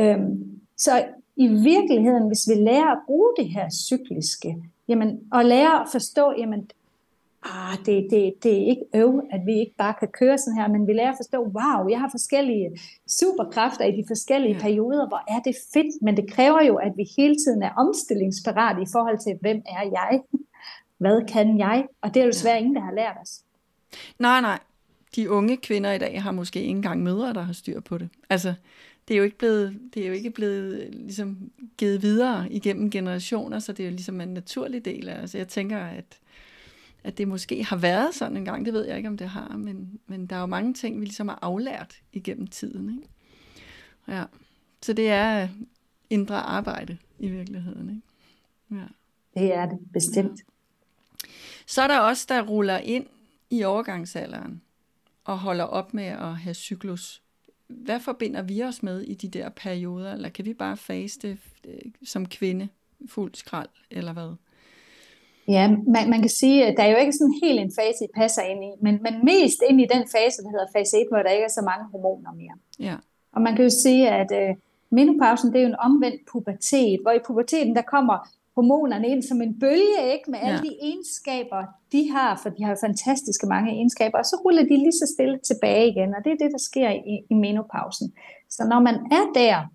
Øhm, så i virkeligheden, hvis vi lærer at bruge det her cykliske, jamen, og lærer at forstå, jamen, ah, det, det, det er ikke øv, at vi ikke bare kan køre sådan her, men vi lærer at forstå, wow, jeg har forskellige superkræfter i de forskellige perioder, hvor er det fedt, men det kræver jo, at vi hele tiden er omstillingsparate i forhold til, hvem er jeg? Hvad kan jeg? Og det er jo desværre ingen, der har lært os. Nej, nej. De unge kvinder i dag har måske ikke engang mødre, der har styr på det. Altså, det er jo ikke blevet, det er jo ikke blevet ligesom givet videre igennem generationer, så det er jo ligesom en naturlig del af Altså jeg tænker, at, at det måske har været sådan en gang, det ved jeg ikke, om det har, men, men der er jo mange ting, vi ligesom har aflært igennem tiden. Ikke? Ja. Så det er indre arbejde i virkeligheden. Ikke? Ja. Det er det, bestemt. Ja. Så er der også, der ruller ind i overgangsalderen og holder op med at have cyklus hvad forbinder vi os med i de der perioder? Eller kan vi bare faste øh, som kvinde fuld skrald, eller hvad? Ja, man, man kan sige, at der er jo ikke sådan helt en fase, I passer ind i, men, men mest ind i den fase, der hedder fase 1, hvor der ikke er så mange hormoner mere. Ja. Og man kan jo sige, at øh, menopausen, det er jo en omvendt pubertet, hvor i puberteten, der kommer hormonerne ind som en bølge, ikke? med alle ja. de egenskaber, de har, for de har fantastiske mange egenskaber, og så ruller de lige så stille tilbage igen, og det er det, der sker i, i menopausen. Så når man er der,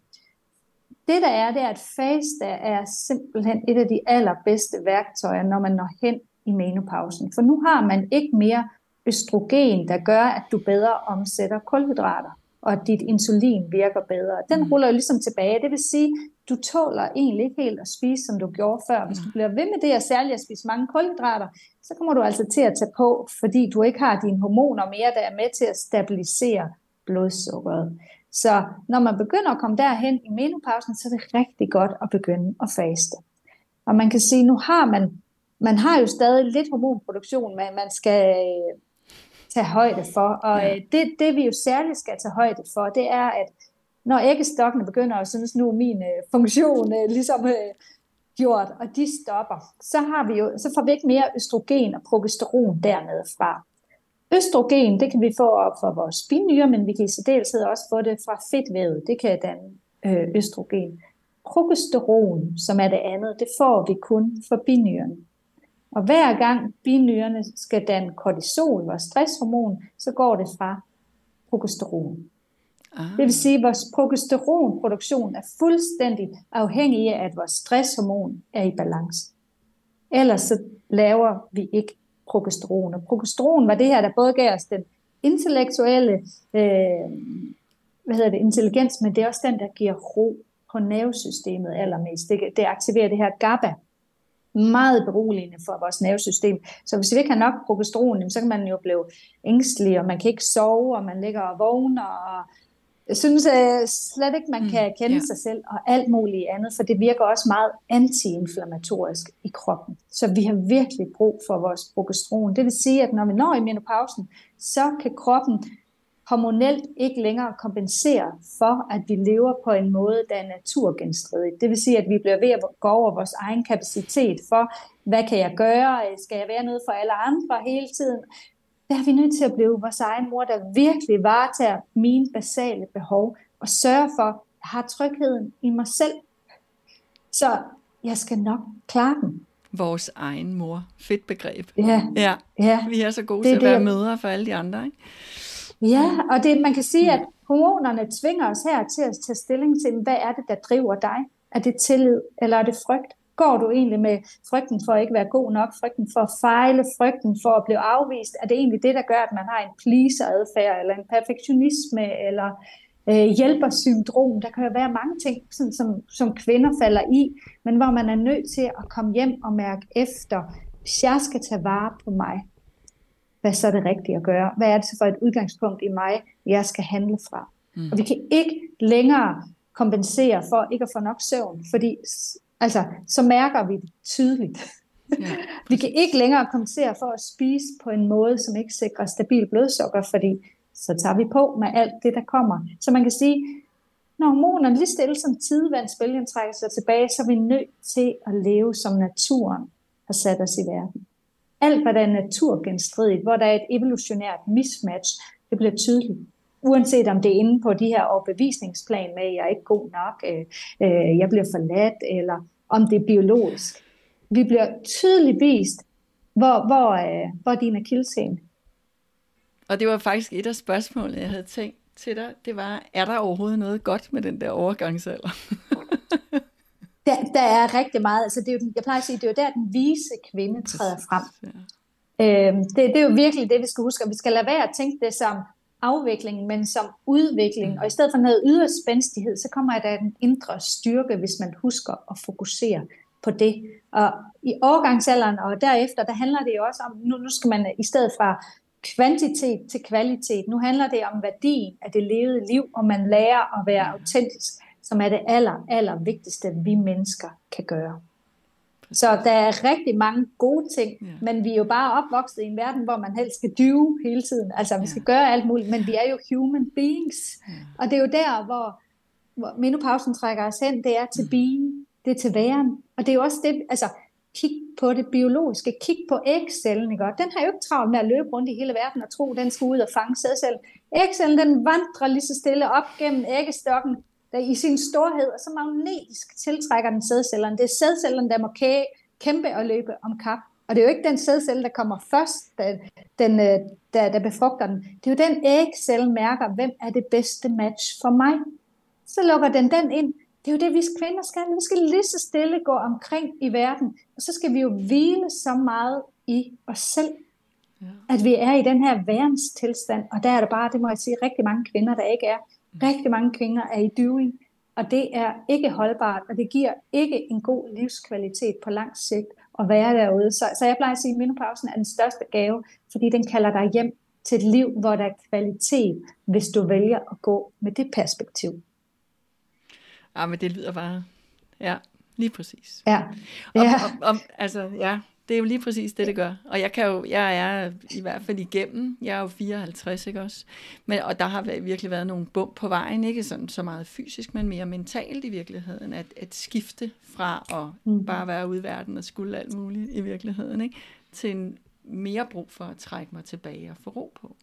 det der er, det er, at faste er simpelthen et af de allerbedste værktøjer, når man når hen i menopausen. For nu har man ikke mere østrogen, der gør, at du bedre omsætter kulhydrater og dit insulin virker bedre. Den mm. ruller jo ligesom tilbage. Det vil sige, du tåler egentlig ikke helt at spise, som du gjorde før. Hvis du bliver ved med det, og særligt at spise mange kulhydrater, så kommer du altså til at tage på, fordi du ikke har dine hormoner mere, der er med til at stabilisere blodsukkeret. Så når man begynder at komme derhen i menopausen, så er det rigtig godt at begynde at faste. Og man kan sige, nu har man, man har jo stadig lidt hormonproduktion, men man skal tage højde for. Og ja. Øh, det, det vi jo særligt skal tage højde for, det er, at når æggestokkene begynder at synes, nu min øh, funktion øh, ligesom øh, gjort, og de stopper, så, har vi jo, så får vi ikke mere østrogen og progesteron dernede fra. Østrogen, det kan vi få op fra vores binyre, men vi kan i særdeleshed også få det fra fedtvævet. Det kan danne øh, østrogen. Progesteron, som er det andet, det får vi kun fra binyrerne. Og hver gang binyrerne skal danne kortisol, vores stresshormon, så går det fra progesteron. Ah. Det vil sige, at vores progesteronproduktion er fuldstændig afhængig af, at vores stresshormon er i balance. Ellers så laver vi ikke progesteron. Og progesteron var det her, der både gav os den intellektuelle øh, hvad hedder det, intelligens, men det er også den, der giver ro på nervesystemet allermest. Det, det aktiverer det her GABA, meget beroligende for vores nervesystem. Så hvis vi ikke har nok progesteron, så kan man jo blive ængstelig, og man kan ikke sove, og man ligger og vågner, og jeg synes uh, slet ikke, man mm, kan kende ja. sig selv, og alt muligt andet, for det virker også meget antiinflammatorisk i kroppen. Så vi har virkelig brug for vores progesteron. Det vil sige, at når vi når i menopausen, så kan kroppen hormonelt ikke længere kompensere for, at vi lever på en måde, der er naturgenstridig. Det vil sige, at vi bliver ved at gå over vores egen kapacitet for, hvad kan jeg gøre? Skal jeg være noget for alle andre hele tiden? Der er vi nødt til at blive vores egen mor, der virkelig varetager mine basale behov og sørge for, at jeg har trygheden i mig selv. Så jeg skal nok klare den. Vores egen mor. Fedt begreb. Ja. ja. ja. Vi er så gode det, til at være mødre for alle de andre. Ikke? Ja, og det, man kan sige, at hormonerne tvinger os her til at tage stilling til, hvad er det, der driver dig? Er det tillid, eller er det frygt? Går du egentlig med frygten for at ikke være god nok, frygten for at fejle, frygten for at blive afvist? Er det egentlig det, der gør, at man har en pleaser-adfærd, eller en perfektionisme, eller øh, hjælpersyndrom? Der kan jo være mange ting, sådan, som, som kvinder falder i, men hvor man er nødt til at komme hjem og mærke efter, hvis jeg skal tage vare på mig, hvad så er det rigtige at gøre? Hvad er det så for et udgangspunkt i mig, jeg skal handle fra? Mm. Og vi kan ikke længere kompensere for ikke at få nok søvn, fordi altså, så mærker vi det tydeligt. Ja. vi kan ikke længere kompensere for at spise på en måde, som ikke sikrer stabil blodsukker, fordi så tager vi på med alt det, der kommer. Så man kan sige, når hormonerne lige stille som tidevandsbølgen trækker sig tilbage, så er vi nødt til at leve som naturen har sat os i verden alt, hvad der er naturgenstridigt, hvor der er et evolutionært mismatch, det bliver tydeligt. Uanset om det er inde på de her overbevisningsplan med, at jeg er ikke god nok, øh, øh, jeg bliver forladt, eller om det er biologisk. Vi bliver tydeligt vist, hvor, hvor, øh, hvor din akilleshæl. Og det var faktisk et af spørgsmålene, jeg havde tænkt til dig. Det var, er der overhovedet noget godt med den der overgangsalder? der, der er rigtig meget, altså det er jo, jeg plejer at sige, det er jo der, den vise kvinde træder frem. Øhm, det, det er jo virkelig det, vi skal huske, og vi skal lade være at tænke det som afvikling, men som udvikling, mm. og i stedet for noget ydre spændstighed, så kommer der en indre styrke, hvis man husker at fokusere på det. Og i overgangsalderen og derefter, der handler det jo også om, nu, nu skal man i stedet fra kvantitet til kvalitet, nu handler det om værdien af det levede liv, og man lærer at være autentisk som er det aller, aller vigtigste, vi mennesker kan gøre. Så der er rigtig mange gode ting, ja. men vi er jo bare opvokset i en verden, hvor man helst skal dyve hele tiden. Altså, vi skal ja. gøre alt muligt, men vi er jo human beings. Ja. Og det er jo der, hvor, hvor menopausen trækker os hen, det er til mm. being, det er til væren. Og det er jo også det, altså, kig på det biologiske, kig på ægcellen, ikke? den har jo ikke travlt med at løbe rundt i hele verden og tro, den skal ud og fange sædcellen. Ægcellen, den vandrer lige så stille op gennem æggestokken, der i sin storhed, og så magnetisk tiltrækker den sædcellerne. Det er sædcellerne, der må kæmpe og løbe om kap. Og det er jo ikke den sædcelle, der kommer først, der, den, øh, der, der befrugter den. Det er jo den ægcelle mærker, hvem er det bedste match for mig. Så lukker den den ind. Det er jo det, vi kvinder skal. Vi skal lige så stille gå omkring i verden. Og så skal vi jo hvile så meget i os selv. Ja. At vi er i den her værenstilstand. Og der er der bare, det må jeg sige, rigtig mange kvinder, der ikke er. Rigtig mange kvinder er i doing, og det er ikke holdbart, og det giver ikke en god livskvalitet på lang sigt at være derude. Så, så jeg plejer at sige, at menopausen er den største gave, fordi den kalder dig hjem til et liv, hvor der er kvalitet, hvis du vælger at gå med det perspektiv. Ja, men det lyder bare, ja, lige præcis. Ja. ja. Om, om, om, altså, ja, det er jo lige præcis det, det gør. Og jeg kan jo, jeg er i hvert fald igennem, jeg er jo 54, ikke også? Men, og der har virkelig været nogle bump på vejen, ikke sådan så meget fysisk, men mere mentalt i virkeligheden, at, at skifte fra at mm. bare være ude i verden og skulle alt muligt i virkeligheden, ikke? Til en mere brug for at trække mig tilbage og få ro på.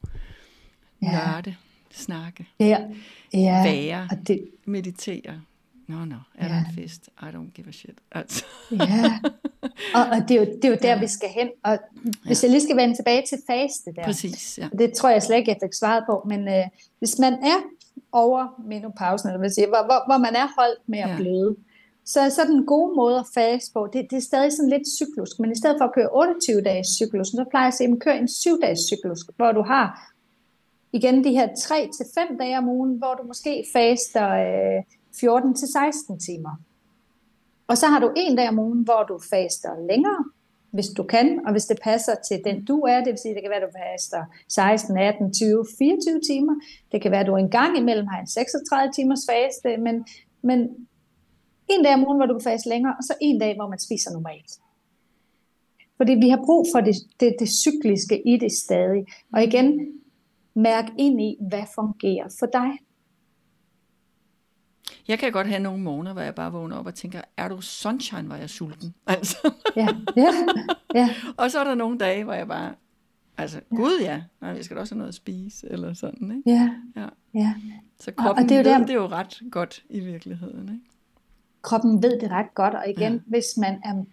Ja. Nørde, snakke, ja. Ja. være, det... meditere. Nå, no, nå, no, er ja. der en fest? I don't give a shit. Altså. Ja, og, og det, er jo, det er jo der, ja. vi skal hen. Og hvis ja. jeg lige skal vende tilbage til faste der. Præcis, ja. Det tror jeg slet ikke, jeg fik svaret på. Men øh, hvis man er over menopausen, eller hvad siger, hvor, hvor, hvor man er holdt med at ja. bløde. Så, så den gode måde at fase på, det, det er stadig sådan lidt cyklus, men i stedet for at køre 28-dages cyklus, så plejer jeg at sige, at køre en 7-dages cyklus, hvor du har igen de her 3-5 dage om ugen, hvor du måske faster øh, 14-16 timer. Og så har du en dag om ugen, hvor du faster længere, hvis du kan, og hvis det passer til den du er, det vil sige, det kan være, at du faster 16, 18, 20, 24 timer. Det kan være, at du engang imellem har en 36 timers faste, men, men en dag om ugen, hvor du kan faste længere, og så en dag, hvor man spiser normalt. Fordi vi har brug for det, det, det cykliske i det stadig. Og igen, mærk ind i, hvad fungerer for dig. Jeg kan godt have nogle morgener, hvor jeg bare vågner op og tænker, er du sunshine, hvor jeg sulten? Altså. Ja, ja, ja. og så er der nogle dage, hvor jeg bare, altså, ja. gud ja, nej, jeg skal da også have noget at spise, eller sådan, ikke? Ja, ja. ja. Så kroppen og det er jo ved der... det jo ret godt i virkeligheden, ikke? Kroppen ved det ret godt, og igen, ja. hvis man er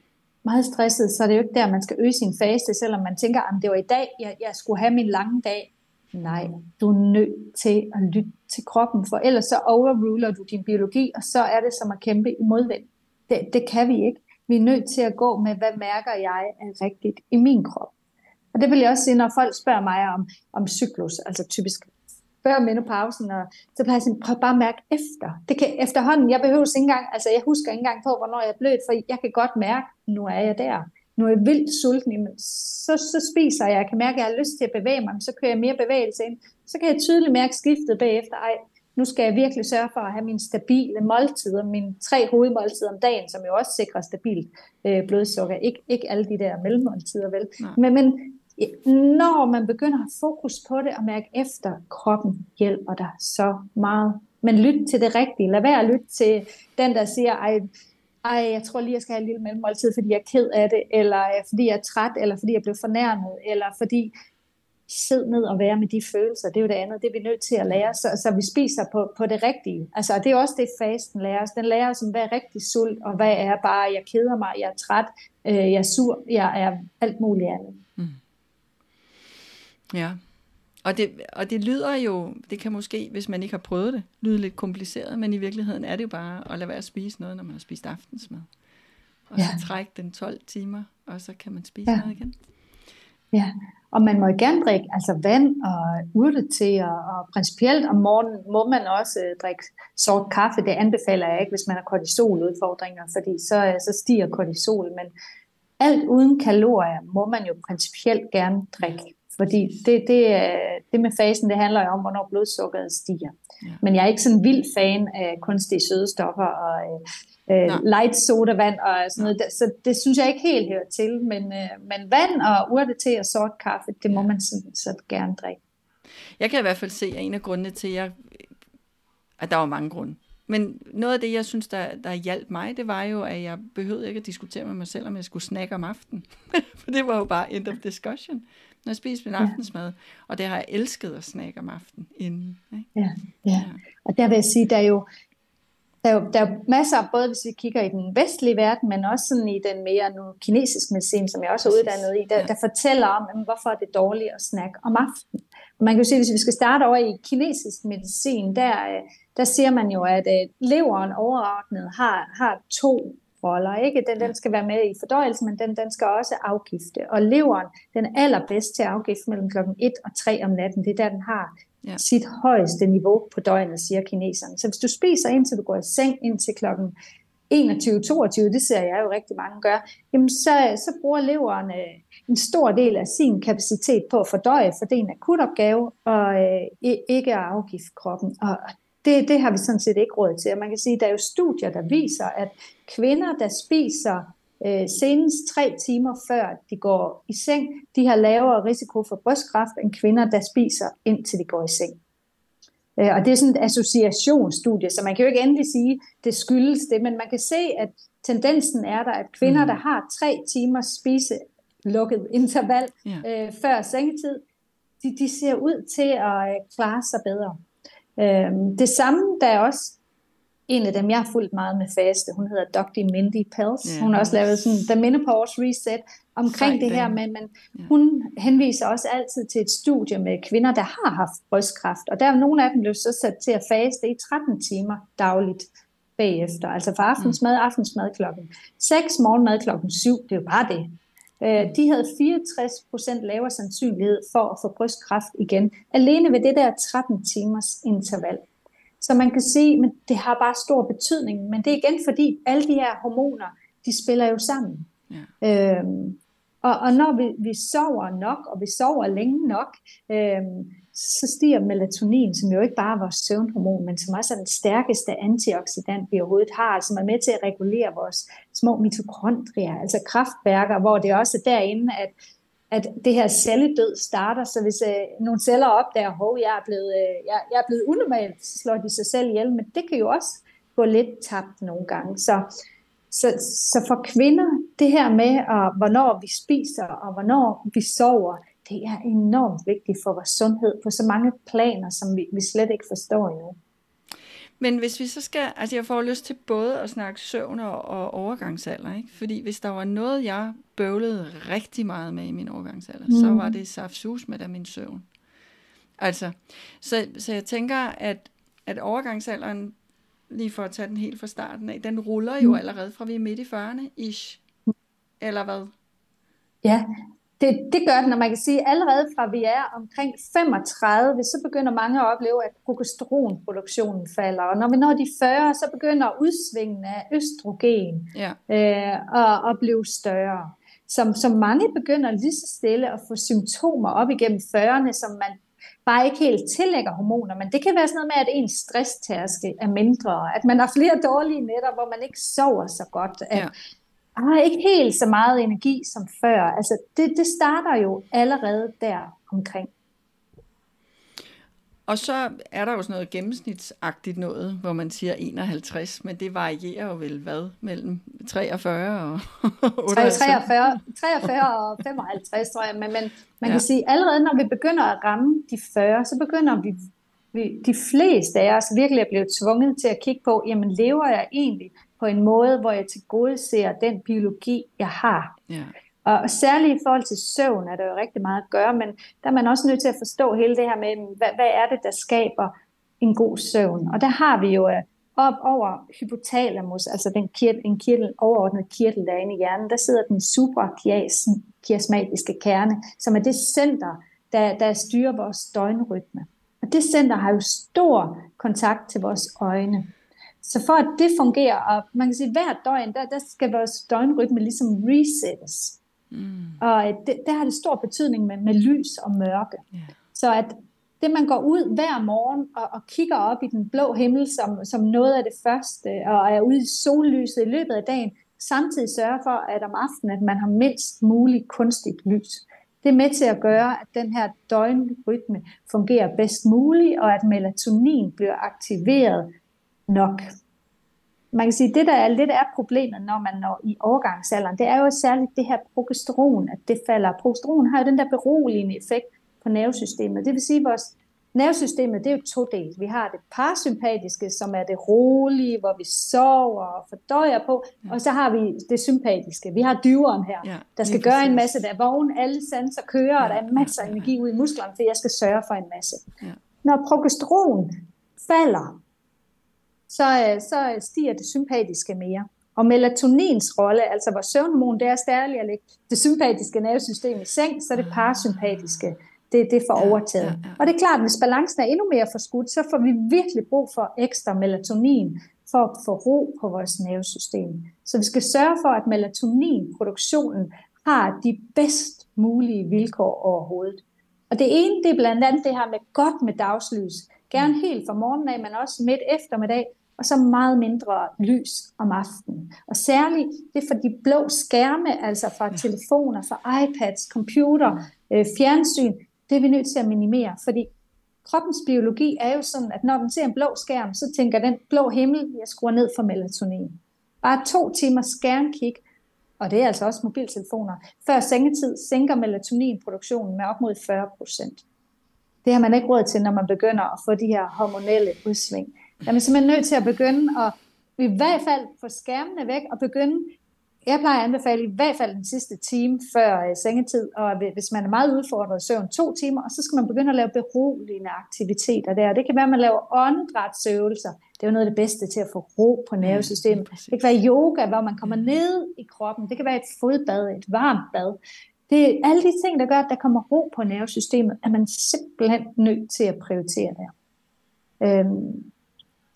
meget stresset, så er det jo ikke der, man skal øge sin faste, selvom man tænker, at det var i dag, jeg, jeg skulle have min lange dag. Nej, du er nødt til at lytte til kroppen, for ellers så overruler du din biologi, og så er det som at kæmpe i modvind. Det, det kan vi ikke. Vi er nødt til at gå med, hvad mærker jeg er rigtigt i min krop. Og det vil jeg også sige, når folk spørger mig om, om cyklus, altså typisk før menopausen, og så plejer jeg sådan, prøv bare at mærke efter. Det kan, efterhånden, jeg behøver ikke engang, altså jeg husker ikke engang på, hvornår jeg er blødt, for jeg kan godt mærke, nu er jeg der nu er jeg vildt sulten, så, så spiser jeg, jeg kan mærke, at jeg har lyst til at bevæge mig, så kører jeg mere bevægelse ind, så kan jeg tydeligt mærke skiftet bagefter, ej, nu skal jeg virkelig sørge for at have mine stabile måltider, mine tre hovedmåltider om dagen, som jo også sikrer stabilt øh, blodsukker, ikke, ikke alle de der mellemmåltider, vel? Men, men når man begynder at have fokus på det og mærke efter, kroppen hjælper dig så meget. Men lyt til det rigtige. Lad være at lytte til den, der siger, ej, ej, jeg tror lige, jeg skal have en lille mellemmåltid, fordi jeg er ked af det, eller øh, fordi jeg er træt, eller fordi jeg blev fornærmet, eller fordi sid ned og være med de følelser. Det er jo det andet, det er vi nødt til at lære, så, så vi spiser på, på det rigtige. Altså, det er også det, fasten lærer os. Den lærer os, hvad er rigtig sult, og hvad er bare, jeg keder mig, jeg er træt, øh, jeg er sur, jeg er alt muligt andet. Mm. Ja, og det, og det lyder jo, det kan måske, hvis man ikke har prøvet det, lyde lidt kompliceret, men i virkeligheden er det jo bare at lade være at spise noget, når man har spist aftensmad. Og ja. så trække den 12 timer, og så kan man spise ja. noget igen. Ja, og man må gerne drikke altså vand og urtete, og, og principielt om morgenen må man også uh, drikke sort kaffe. Det anbefaler jeg ikke, hvis man har kortisoludfordringer, fordi så, uh, så stiger kortisol. Men alt uden kalorier må man jo principielt gerne drikke. Fordi det, det, det med fasen, det handler jo om, hvornår blodsukkeret stiger. Ja. Men jeg er ikke sådan vild fan af kunstige sødestoffer og øh, light sodavand og sådan noget. Så det synes jeg ikke helt hører til. Men, øh, men vand og urtete og sort kaffe, det må man sådan, så gerne drikke. Jeg kan i hvert fald se, at en af grundene til, at, jeg, at der var mange grunde. Men noget af det, jeg synes, der, der hjalp mig, det var jo, at jeg behøvede ikke at diskutere med mig selv, om jeg skulle snakke om aftenen. For det var jo bare end of discussion når jeg spiser min aftensmad. Ja. Og det har jeg elsket at snakke om aftenen inden. Ikke? Ja, ja. ja, og der vil jeg sige, der er jo, der er, jo, der er masser, både hvis vi kigger i den vestlige verden, men også sådan i den mere nu kinesiske medicin, som jeg også er uddannet i, der, ja. der fortæller om, jamen, hvorfor er det dårligt at snakke om aftenen. Og man kan jo sige, hvis vi skal starte over i kinesisk medicin, der, der siger man jo, at uh, leveren overordnet har, har to roller. Ikke? Den, den skal være med i fordøjelsen, men den, den skal også afgifte. Og leveren, den er allerbedst til at afgifte mellem klokken 1 og 3 om natten. Det er der, den har ja. sit højeste niveau på døgnet, siger kineserne. Så hvis du spiser indtil du går i seng indtil klokken 21-22, det ser jeg jo rigtig mange gør, jamen så, så bruger leveren øh, en stor del af sin kapacitet på at fordøje, for det er en akut opgave, og øh, ikke at afgifte kroppen. Og det, det har vi sådan set ikke råd til. Og man kan sige, at der er jo studier, der viser, at kvinder, der spiser øh, senest tre timer før de går i seng, de har lavere risiko for brystkræft end kvinder, der spiser indtil de går i seng. Øh, og det er sådan et associationsstudie, så man kan jo ikke endelig sige, at det skyldes det, men man kan se, at tendensen er der, at kvinder, mm. der har tre timers spise lukket interval ja. øh, før sengetid, de, de ser ud til at øh, klare sig bedre. Øh, det samme, der er også en af dem, jeg har fulgt meget med faste, hun hedder Dr. Mindy Pels. Yeah. Hun har også lavet sådan The Menopause Reset omkring Sejt, det her, men, men yeah. hun henviser også altid til et studie med kvinder, der har haft brystkræft, og der er nogle af dem blev så sat til at faste i 13 timer dagligt bagefter, altså for aftensmad, aftensmad klokken 6, morgenmad klokken 7, det er jo bare det. Øh, de havde 64% lavere sandsynlighed for at få brystkræft igen, alene ved det der 13 timers interval. Så man kan sige, at det har bare stor betydning, men det er igen fordi alle de her hormoner, de spiller jo sammen. Ja. Øhm, og, og når vi, vi sover nok, og vi sover længe nok, øhm, så stiger melatonin, som jo ikke bare er vores søvnhormon, men som også er den stærkeste antioxidant, vi overhovedet har, som er med til at regulere vores små mitokondrier, altså kraftværker, hvor det også er derinde, at, at det her celledød starter, så hvis øh, nogle celler opdager, at jeg er blevet, øh, jeg, jeg er blevet unormal, så slår de sig selv ihjel, men det kan jo også gå lidt tabt nogle gange. Så, så, så for kvinder, det her med, at, hvornår vi spiser og hvornår vi sover, det er enormt vigtigt for vores sundhed på så mange planer, som vi, vi slet ikke forstår endnu. Men hvis vi så skal, altså jeg får lyst til både at snakke søvn og, og overgangsalder, ikke? fordi hvis der var noget, jeg bøvlede rigtig meget med i min overgangsalder, mm. så var det saftsus med min søvn. Altså, så, så jeg tænker, at, at overgangsalderen, lige for at tage den helt fra starten af, den ruller jo mm. allerede fra vi er midt i 40'erne, ish. Eller hvad? Ja, det, det gør den, og man kan sige, at allerede fra vi er omkring 35, så begynder mange at opleve, at progesteronproduktionen falder. Og når vi når de 40, så begynder udsvingen af østrogen ja. øh, at, at blive større. Som, som mange begynder lige så stille at få symptomer op igennem 40'erne, som man bare ikke helt tillægger hormoner, men det kan være sådan noget med, at ens stresstærske er mindre, at man har flere dårlige nætter, hvor man ikke sover så godt, at, ja har ikke helt så meget energi som før. Altså, det, det starter jo allerede der omkring. Og så er der jo sådan noget gennemsnitsagtigt noget, hvor man siger 51, men det varierer jo vel hvad? Mellem 43 og 58? 43, 43 og 55, tror jeg. Men, men man ja. kan sige, allerede når vi begynder at ramme de 40, så begynder vi, vi de fleste af os virkelig at blive tvunget til at kigge på, jamen lever jeg egentlig på en måde, hvor jeg til gode ser den biologi, jeg har. Ja. Og særligt i forhold til søvn er der jo rigtig meget at gøre, men der er man også nødt til at forstå hele det her med, hvad, hvad er det, der skaber en god søvn. Og der har vi jo øh, op over hypotalamus, altså den kirtel, en kirtel, overordnet kirtel, der er inde i hjernen, der sidder den suprachiasmatiske kerne, som er det center, der, der styrer vores døgnrytme. Og det center har jo stor kontakt til vores øjne. Så for at det fungerer, og man kan sige, at hver døgn, der, der skal vores døgnrytme ligesom resettes. Mm. Og det, der har det stor betydning med, med lys og mørke. Yeah. Så at det, man går ud hver morgen og, og kigger op i den blå himmel som, som noget af det første, og er ude i sollyset i løbet af dagen, samtidig sørger for, at om aftenen, at man har mindst muligt kunstigt lys. Det er med til at gøre, at den her døgnrytme fungerer bedst muligt, og at melatonin bliver aktiveret nok. Man kan sige, at det, der er lidt af problemet, når man når i overgangsalderen, det er jo særligt det her progesteron, at det falder. Progesteron har jo den der beroligende effekt på nervesystemet. Det vil sige, at vores nervesystemet, det er jo to dele. Vi har det parasympatiske, som er det rolige, hvor vi sover og fordøjer på, ja. og så har vi det sympatiske. Vi har dyveren her, ja, der skal gøre en masse, der er vågen, alle sanser kører, ja, og der er masser af energi ud i musklerne, for jeg skal sørge for en masse. Ja. Når progesteron falder, så, øh, så stiger det sympatiske mere. Og melatonins rolle, altså vores søvnhormon, det er stærligt at lægge det sympatiske nervesystem i seng, så det parasympatiske, det, det får overtaget. Ja, ja, ja. Og det er klart, at hvis balancen er endnu mere forskudt, så får vi virkelig brug for ekstra melatonin for at få ro på vores nervesystem. Så vi skal sørge for, at melatoninproduktionen har de bedst mulige vilkår overhovedet. Og det ene, det er blandt andet det her med godt med dagslys. Gerne helt fra morgenen af, men også midt eftermiddag, og så meget mindre lys om aftenen. Og særligt det for de blå skærme, altså fra ja. telefoner, fra iPads, computer, øh, fjernsyn, det er vi nødt til at minimere, fordi kroppens biologi er jo sådan, at når den ser en blå skærm, så tænker den blå himmel, jeg skruer ned for melatonin. Bare to timer skærmkig, og det er altså også mobiltelefoner, før sengetid sænker melatoninproduktionen med op mod 40 procent. Det har man ikke råd til, når man begynder at få de her hormonelle udsving. Jeg er simpelthen nødt til at begynde at i hvert fald få skærmene væk og begynde jeg plejer at anbefale i hvert fald den sidste time før uh, sengetid, og hvis man er meget udfordret søvn, to timer, og så skal man begynde at lave beroligende aktiviteter der. Det kan være, at man laver åndedrætsøvelser. Det er jo noget af det bedste til at få ro på nervesystemet. Ja, det kan være yoga, hvor man kommer ned i kroppen. Det kan være et fodbad, et varmt bad. Det er alle de ting, der gør, at der kommer ro på nervesystemet, at man simpelthen nødt til at prioritere der. Øhm,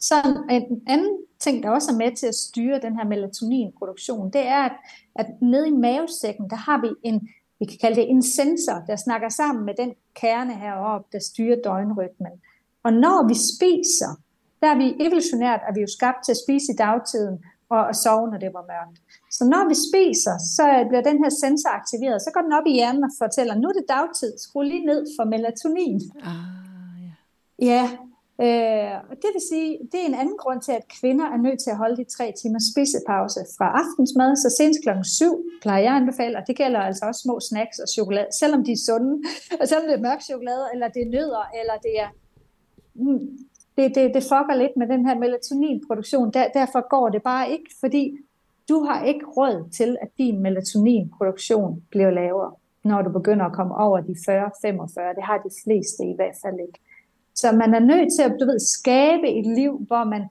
så en anden ting, der også er med til at styre den her melatoninproduktion, det er, at, at nede i mavesækken, der har vi en, vi kan kalde det en sensor, der snakker sammen med den kerne heroppe, der styrer døgnrytmen. Og når vi spiser, der er vi evolutionært, er vi jo skabt til at spise i dagtiden, og at sove, når det var mørkt. Så når vi spiser, så bliver den her sensor aktiveret, så går den op i hjernen og fortæller, nu er det dagtid, skru lige ned for melatonin. Ah, ja. ja, Øh, og det vil sige, det er en anden grund til, at kvinder er nødt til at holde de tre timer spisepause fra aftensmad, så senest klokken 7 plejer jeg at anbefale, og det gælder altså også små snacks og chokolade, selvom de er sunde, og selvom det er mørk chokolade, eller det er nødder, eller det er... Mm, det, det, det fucker lidt med den her melatoninproduktion, Der, derfor går det bare ikke, fordi du har ikke råd til, at din melatoninproduktion bliver lavere, når du begynder at komme over de 40-45. Det har de fleste i hvert fald ikke. Så man er nødt til at du ved, skabe et liv, hvor man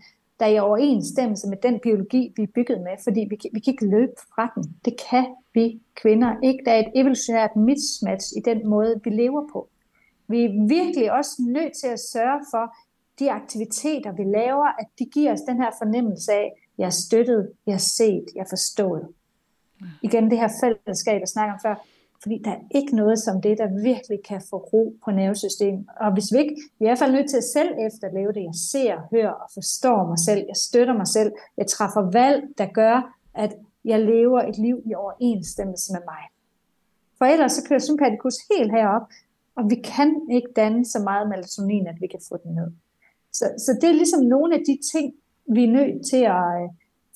der er i overensstemmelse med den biologi, vi er bygget med, fordi vi, vi kan ikke løbe fra den. Det kan vi kvinder ikke. Der er et evolutionært mismatch i den måde, vi lever på. Vi er virkelig også nødt til at sørge for, de aktiviteter, vi laver, at de giver os den her fornemmelse af, jeg er støttet, jeg er set, jeg er forstået. Igen det her fællesskab, jeg snakker om før, fordi der er ikke noget som det, der virkelig kan få ro på nervesystemet. Og hvis vi ikke, vi er i hvert fald nødt til at selv efterleve det. Jeg ser, hører og forstår mig selv. Jeg støtter mig selv. Jeg træffer valg, der gør, at jeg lever et liv i overensstemmelse med mig. For ellers så kører sympatikus helt herop, og vi kan ikke danne så meget melatonin, at vi kan få den ned. Så, så det er ligesom nogle af de ting, vi er nødt til at, øh,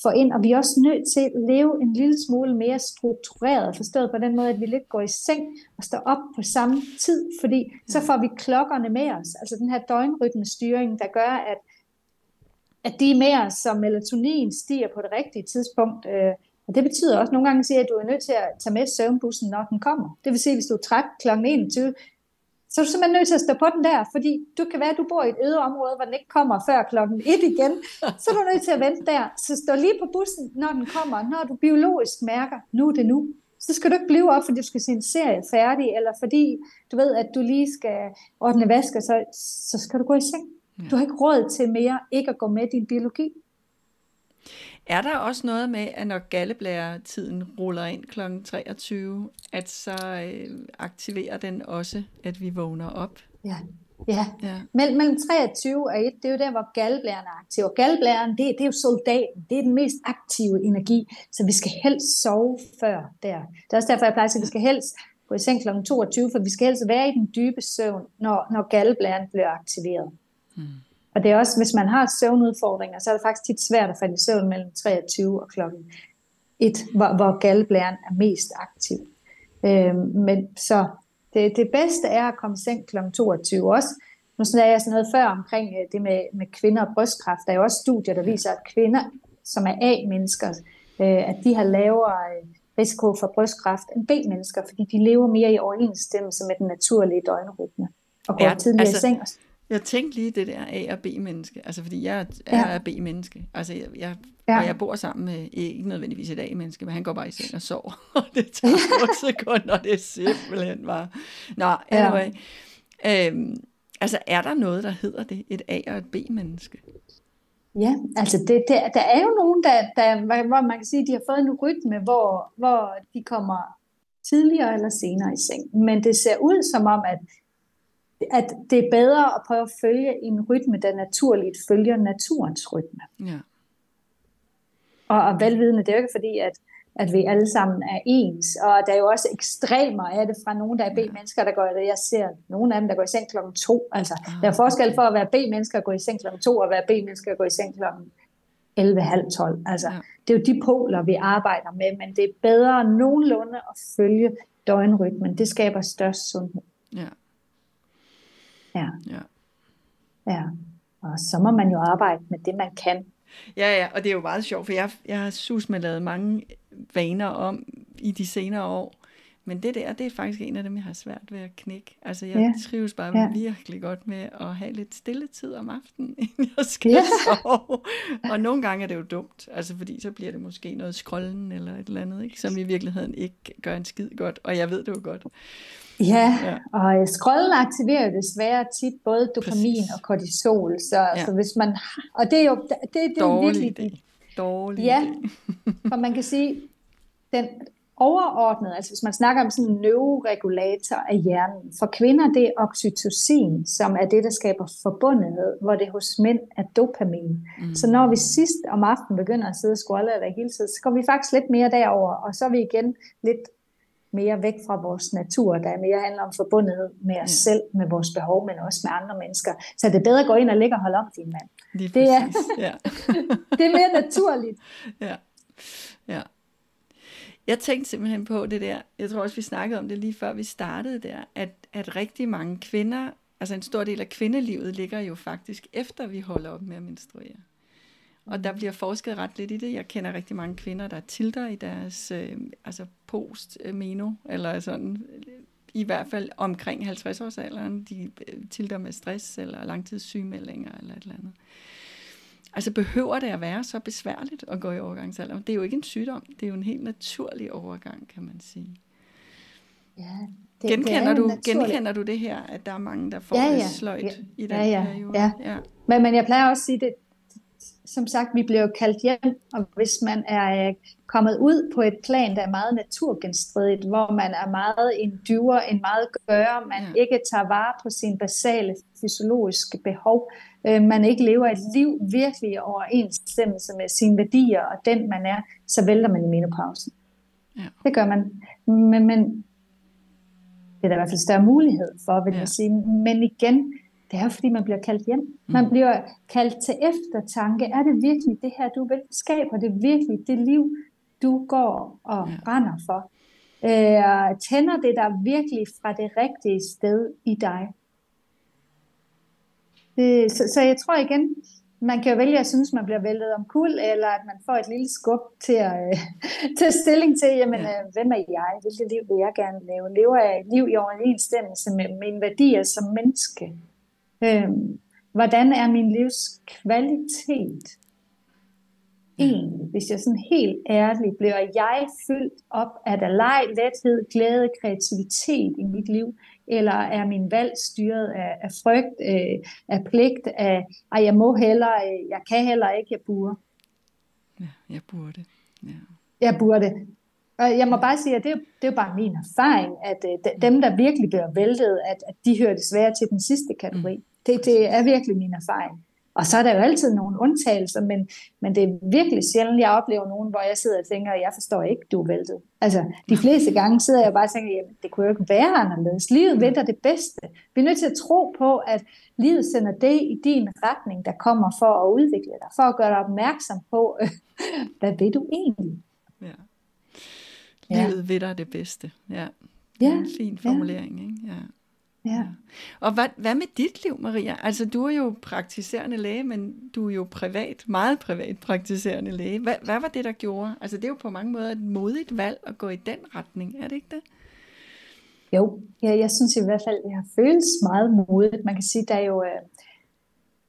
for ind, og vi er også nødt til at leve en lille smule mere struktureret, forstået på den måde, at vi lidt går i seng og står op på samme tid, fordi så får vi klokkerne med os, altså den her døgnrytmestyring, der gør, at, at de er med os, så melatonin stiger på det rigtige tidspunkt, øh, og det betyder også, at nogle gange siger, at du er nødt til at tage med søvnbussen, når den kommer. Det vil sige, at hvis du er træt kl. 21, så er du simpelthen nødt til at stå på den der, fordi du kan være, at du bor i et øde område, hvor den ikke kommer før klokken 1 igen. Så er du nødt til at vente der. Så stå lige på bussen, når den kommer. Når du biologisk mærker, nu er det nu. Så skal du ikke blive op, fordi du skal se en serie færdig, eller fordi du ved, at du lige skal ordne vask, og så, så skal du gå i seng. Du har ikke råd til mere ikke at gå med din biologi. Er der også noget med, at når galleblæretiden ruller ind kl. 23, at så øh, aktiverer den også, at vi vågner op? Ja, ja. ja. Mellem, mellem 23 og 1, det er jo der, hvor galleblæren er aktiv. Og galleblæren, det, det er jo soldaten. Det er den mest aktive energi. Så vi skal helst sove før der. Det er også derfor, jeg plejer at sige, at vi skal helst gå i seng kl. 22, for vi skal helst være i den dybe søvn, når, når galleblæren bliver aktiveret. Hmm. Og det er også, hvis man har søvnudfordringer, så er det faktisk tit svært at falde i søvn mellem 23 og klokken 1, hvor, hvor galleblæren er mest aktiv. Øh, men så det, det bedste er at komme i seng kl. 22 også. Nu sagde jeg sådan noget før omkring øh, det med, med kvinder og brystkræft. Der er jo også studier, der viser, at kvinder, som er A-mennesker, øh, at de har lavere øh, risiko for brystkræft end B-mennesker, fordi de lever mere i overensstemmelse med den naturlige døgnrytme og går ja, tidligere altså, i seng. Jeg tænkte lige det der A og B-menneske, altså fordi jeg er ja. B-menneske, altså jeg, jeg, ja. og jeg bor sammen med, ikke nødvendigvis et A-menneske, men han går bare i seng og sover, og det tager få sekunder, det er simpelthen bare, nå, anyway. Ja. Øhm, altså er der noget, der hedder det, et A og et B-menneske? Ja, altså det, det, der er jo nogen, der, der, hvor man kan sige, de har fået en rytme, hvor, hvor de kommer tidligere eller senere i seng. Men det ser ud som om, at at det er bedre at prøve at følge en rytme, der naturligt følger naturens rytme. Ja. Og, og velvidende, det er jo ikke fordi, at, at vi alle sammen er ens, og der er jo også ekstremer af det fra nogle, der er B-mennesker, der går det. Jeg ser nogle af dem, der går i seng klokken to. Altså, ah, der er forskel for at være B-mennesker og gå i seng klokken to, og være B-mennesker og gå i seng klokken 11, halv 12. Altså, ja. Det er jo de poler, vi arbejder med, men det er bedre nogenlunde at følge døgnrytmen. Det skaber størst sundhed. Ja. Ja. ja. Ja. Og så må man jo arbejde med det, man kan. Ja, ja, og det er jo meget sjovt, for jeg, jeg har sus med lavet mange vaner om i de senere år, men det der, det er faktisk en af dem, jeg har svært ved at knække. Altså, jeg ja. trives bare ja. virkelig godt med at have lidt stilletid om aftenen, inden jeg skal ja. sove. Og nogle gange er det jo dumt, altså fordi så bliver det måske noget scrollen eller et eller andet, ikke? som i virkeligheden ikke gør en skid godt, og jeg ved det jo godt. Ja, ja. og scrollen aktiverer jo desværre tit både dopamin Præcis. og kortisol, så, ja. så hvis man og det er jo det, det er Dårlig virkelig idé. Dårlig ja, for man kan sige, den overordnet, altså hvis man snakker om sådan en neuroregulator af hjernen, for kvinder det er oxytocin, som er det, der skaber forbundethed, hvor det hos mænd er dopamin. Mm. Så når vi sidst om aftenen begynder at sidde og scrolle eller hele tiden, så går vi faktisk lidt mere derover, og så er vi igen lidt mere væk fra vores natur, der mere handler om forbundethed med os ja. selv, med vores behov, men også med andre mennesker. Så det er bedre at gå ind og ligge og holde om din mand. Lige det, er, ja. det er mere naturligt. Ja. ja. Jeg tænkte simpelthen på det der, jeg tror også, vi snakkede om det lige før vi startede der, at, at rigtig mange kvinder, altså en stor del af kvindelivet ligger jo faktisk efter vi holder op med at menstruere. Og der bliver forsket ret lidt i det. Jeg kender rigtig mange kvinder, der tilter i deres øh, altså post-meno, eller sådan, i hvert fald omkring 50-årsalderen. De øh, tilter med stress eller langtidssygemeldinger eller et eller andet. Altså behøver det at være så besværligt at gå i overgangsalder? Det er jo ikke en sygdom, det er jo en helt naturlig overgang, kan man sige. Ja, det, genkender, det du, genkender du det her, at der er mange, der får ja, ja. sløjt ja, i den ja, ja, periode? Ja. ja. Men, men jeg plejer også at sige, det, som sagt, vi bliver kaldt hjem, og hvis man er øh, kommet ud på et plan, der er meget naturgenstridigt, hvor man er meget en dyver, en meget gør, man ja. ikke tager vare på sine basale fysiologiske behov, øh, man ikke lever et liv virkelig i overensstemmelse med sine værdier og den man er, så vælter man i menopausen. Ja. Det gør man. Men, men det er der i hvert fald større mulighed for, vil ja. jeg sige. Men igen, det er jo fordi, man bliver kaldt hjem. Man mm. bliver kaldt til eftertanke. Er det virkelig det her, du vil? Skaber det virkelig det liv, du går og brænder for? Øh, tænder det der virkelig fra det rigtige sted i dig? Øh, så, så jeg tror igen, man kan jo vælge at synes, man bliver væltet om kul, eller at man får et lille skub til at øh, tage stilling til, jamen, ja. øh, hvem er jeg? Hvilket liv vil jeg gerne leve? Lever jeg et liv i overensstemmelse med mine værdier som menneske? Øh, hvordan er min livskvalitet? Egentlig, hvis jeg sådan helt ærligt bliver jeg fyldt op af der leg, lethed, glæde, kreativitet i mit liv, eller er min valg styret af, af frygt, øh, af pligt, af, at jeg må heller, øh, jeg kan heller ikke, jeg burde. Ja, jeg burde. Ja. Jeg burde. Og jeg må bare sige, at det, det er jo bare min erfaring, at øh, dem, der virkelig bliver væltet, at, at de hører desværre til den sidste kategori. Mm. Det, det er virkelig min erfaring. Og så er der jo altid nogle undtagelser, men, men det er virkelig sjældent, jeg oplever nogen, hvor jeg sidder og tænker, jeg forstår ikke, du er væltet. Altså, de fleste gange sidder jeg bare og tænker, jamen, det kunne jo ikke være anderledes. Livet venter det bedste. Vi er nødt til at tro på, at livet sender det i din retning, der kommer for at udvikle dig, for at gøre dig opmærksom på, hvad vil du egentlig? Ja. Livet ja. ved dig det bedste. Ja. Det er ja. en fin formulering, ja. ikke? Ja. Ja. Og hvad, hvad med dit liv, Maria? Altså, du er jo praktiserende læge, men du er jo privat, meget privat praktiserende læge. Hvad, hvad var det, der gjorde? Altså, det er jo på mange måder et modigt valg at gå i den retning, er det ikke det? Jo, ja, jeg synes i hvert fald, det har føles meget modigt. Man kan sige, der er jo... Øh,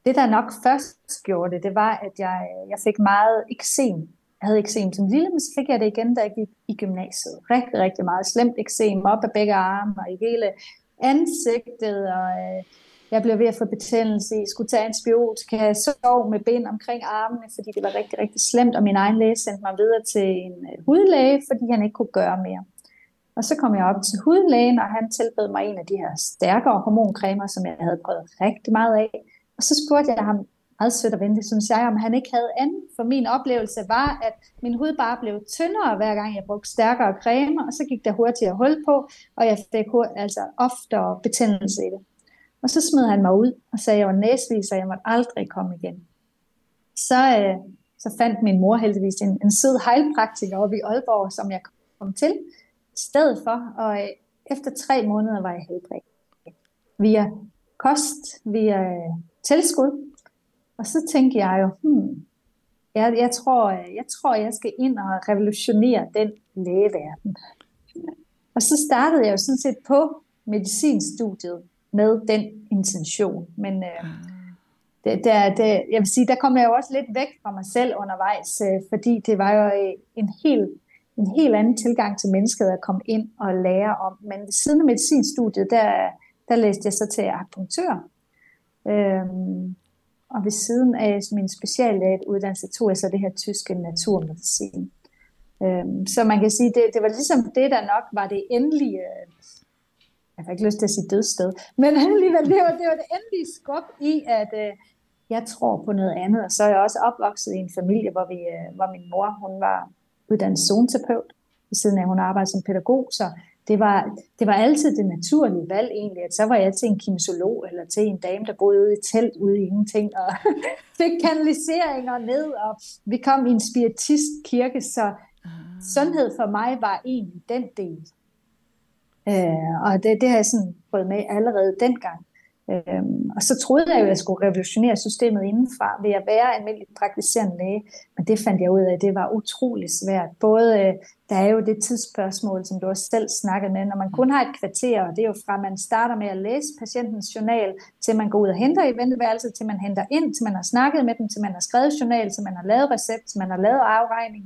det, der nok først gjorde det, det var, at jeg, jeg fik meget eksem. Jeg havde eksem som lille, men så fik jeg det igen, da jeg gik i gymnasiet. Rigtig, rigtig meget slemt eksem op af begge arme og i hele ansigtet, og øh, jeg blev ved at få betændelse i, skulle tage antibiotika, jeg sov med ben omkring armene, fordi det var rigtig, rigtig slemt, og min egen læge sendte mig videre til en øh, hudlæge, fordi han ikke kunne gøre mere. Og så kom jeg op til hudlægen, og han tilbød mig en af de her stærkere hormoncremer, som jeg havde prøvet rigtig meget af. Og så spurgte jeg ham, meget sødt og venligt, synes jeg, om han ikke havde andet. For min oplevelse var, at min hud bare blev tyndere, hver gang jeg brugte stærkere creme, og så gik der hurtigere hul på, og jeg fik altså oftere betændelse i det. Og så smed han mig ud og sagde, at jeg var næsvis, og jeg måtte aldrig komme igen. Så, øh, så fandt min mor heldigvis en, en sød heilpraktiker oppe i Aalborg, som jeg kom til i stedet for, og øh, efter tre måneder var jeg helbredt. Via kost, via øh, tilskud, og så tænkte jeg jo, hmm, jeg, jeg, tror, jeg tror, jeg skal ind og revolutionere den lægeverden. Og så startede jeg jo sådan set på medicinstudiet med den intention. Men øh, ah. det, der, det, jeg vil sige, der kom jeg jo også lidt væk fra mig selv undervejs, øh, fordi det var jo øh, en helt en helt anden tilgang til mennesket at komme ind og lære om. Men ved siden af medicinstudiet, der, der læste jeg så til akupunktør. Øhm, og ved siden af min speciallægeuddannelse tog jeg så det her tyske naturmedicin. Øhm, så man kan sige, det, det var ligesom det, der nok var det endelige, jeg har ikke lyst til at sige dødsted, men alligevel, det var det, var det endelige skub i, at øh, jeg tror på noget andet. Og så er jeg også opvokset i en familie, hvor, vi, øh, hvor min mor, hun var uddannet zoneterapeut, ved siden af, hun arbejdede som pædagog, så det var, det var altid det naturlige valg egentlig, at så var jeg til en kinesolog, eller til en dame, der boede ude i telt, ude i ingenting, og fik kanaliseringer ned, og vi kom i en spiritistkirke, så ah. sundhed for mig var egentlig den del. Øh, og det, det har jeg sådan fået med allerede dengang. Øhm, og så troede jeg jo, at jeg skulle revolutionere systemet indenfra ved at være almindelig praktiserende læge. Men det fandt jeg ud af, at det var utrolig svært. Både, øh, der er jo det tidsspørgsmål, som du også selv snakkede med, når man kun har et kvarter, og det er jo fra, at man starter med at læse patientens journal, til man går ud og henter i venteværelset, til man henter ind, til man har snakket med dem, til man har skrevet journal, til man har lavet recept, til man har lavet afregning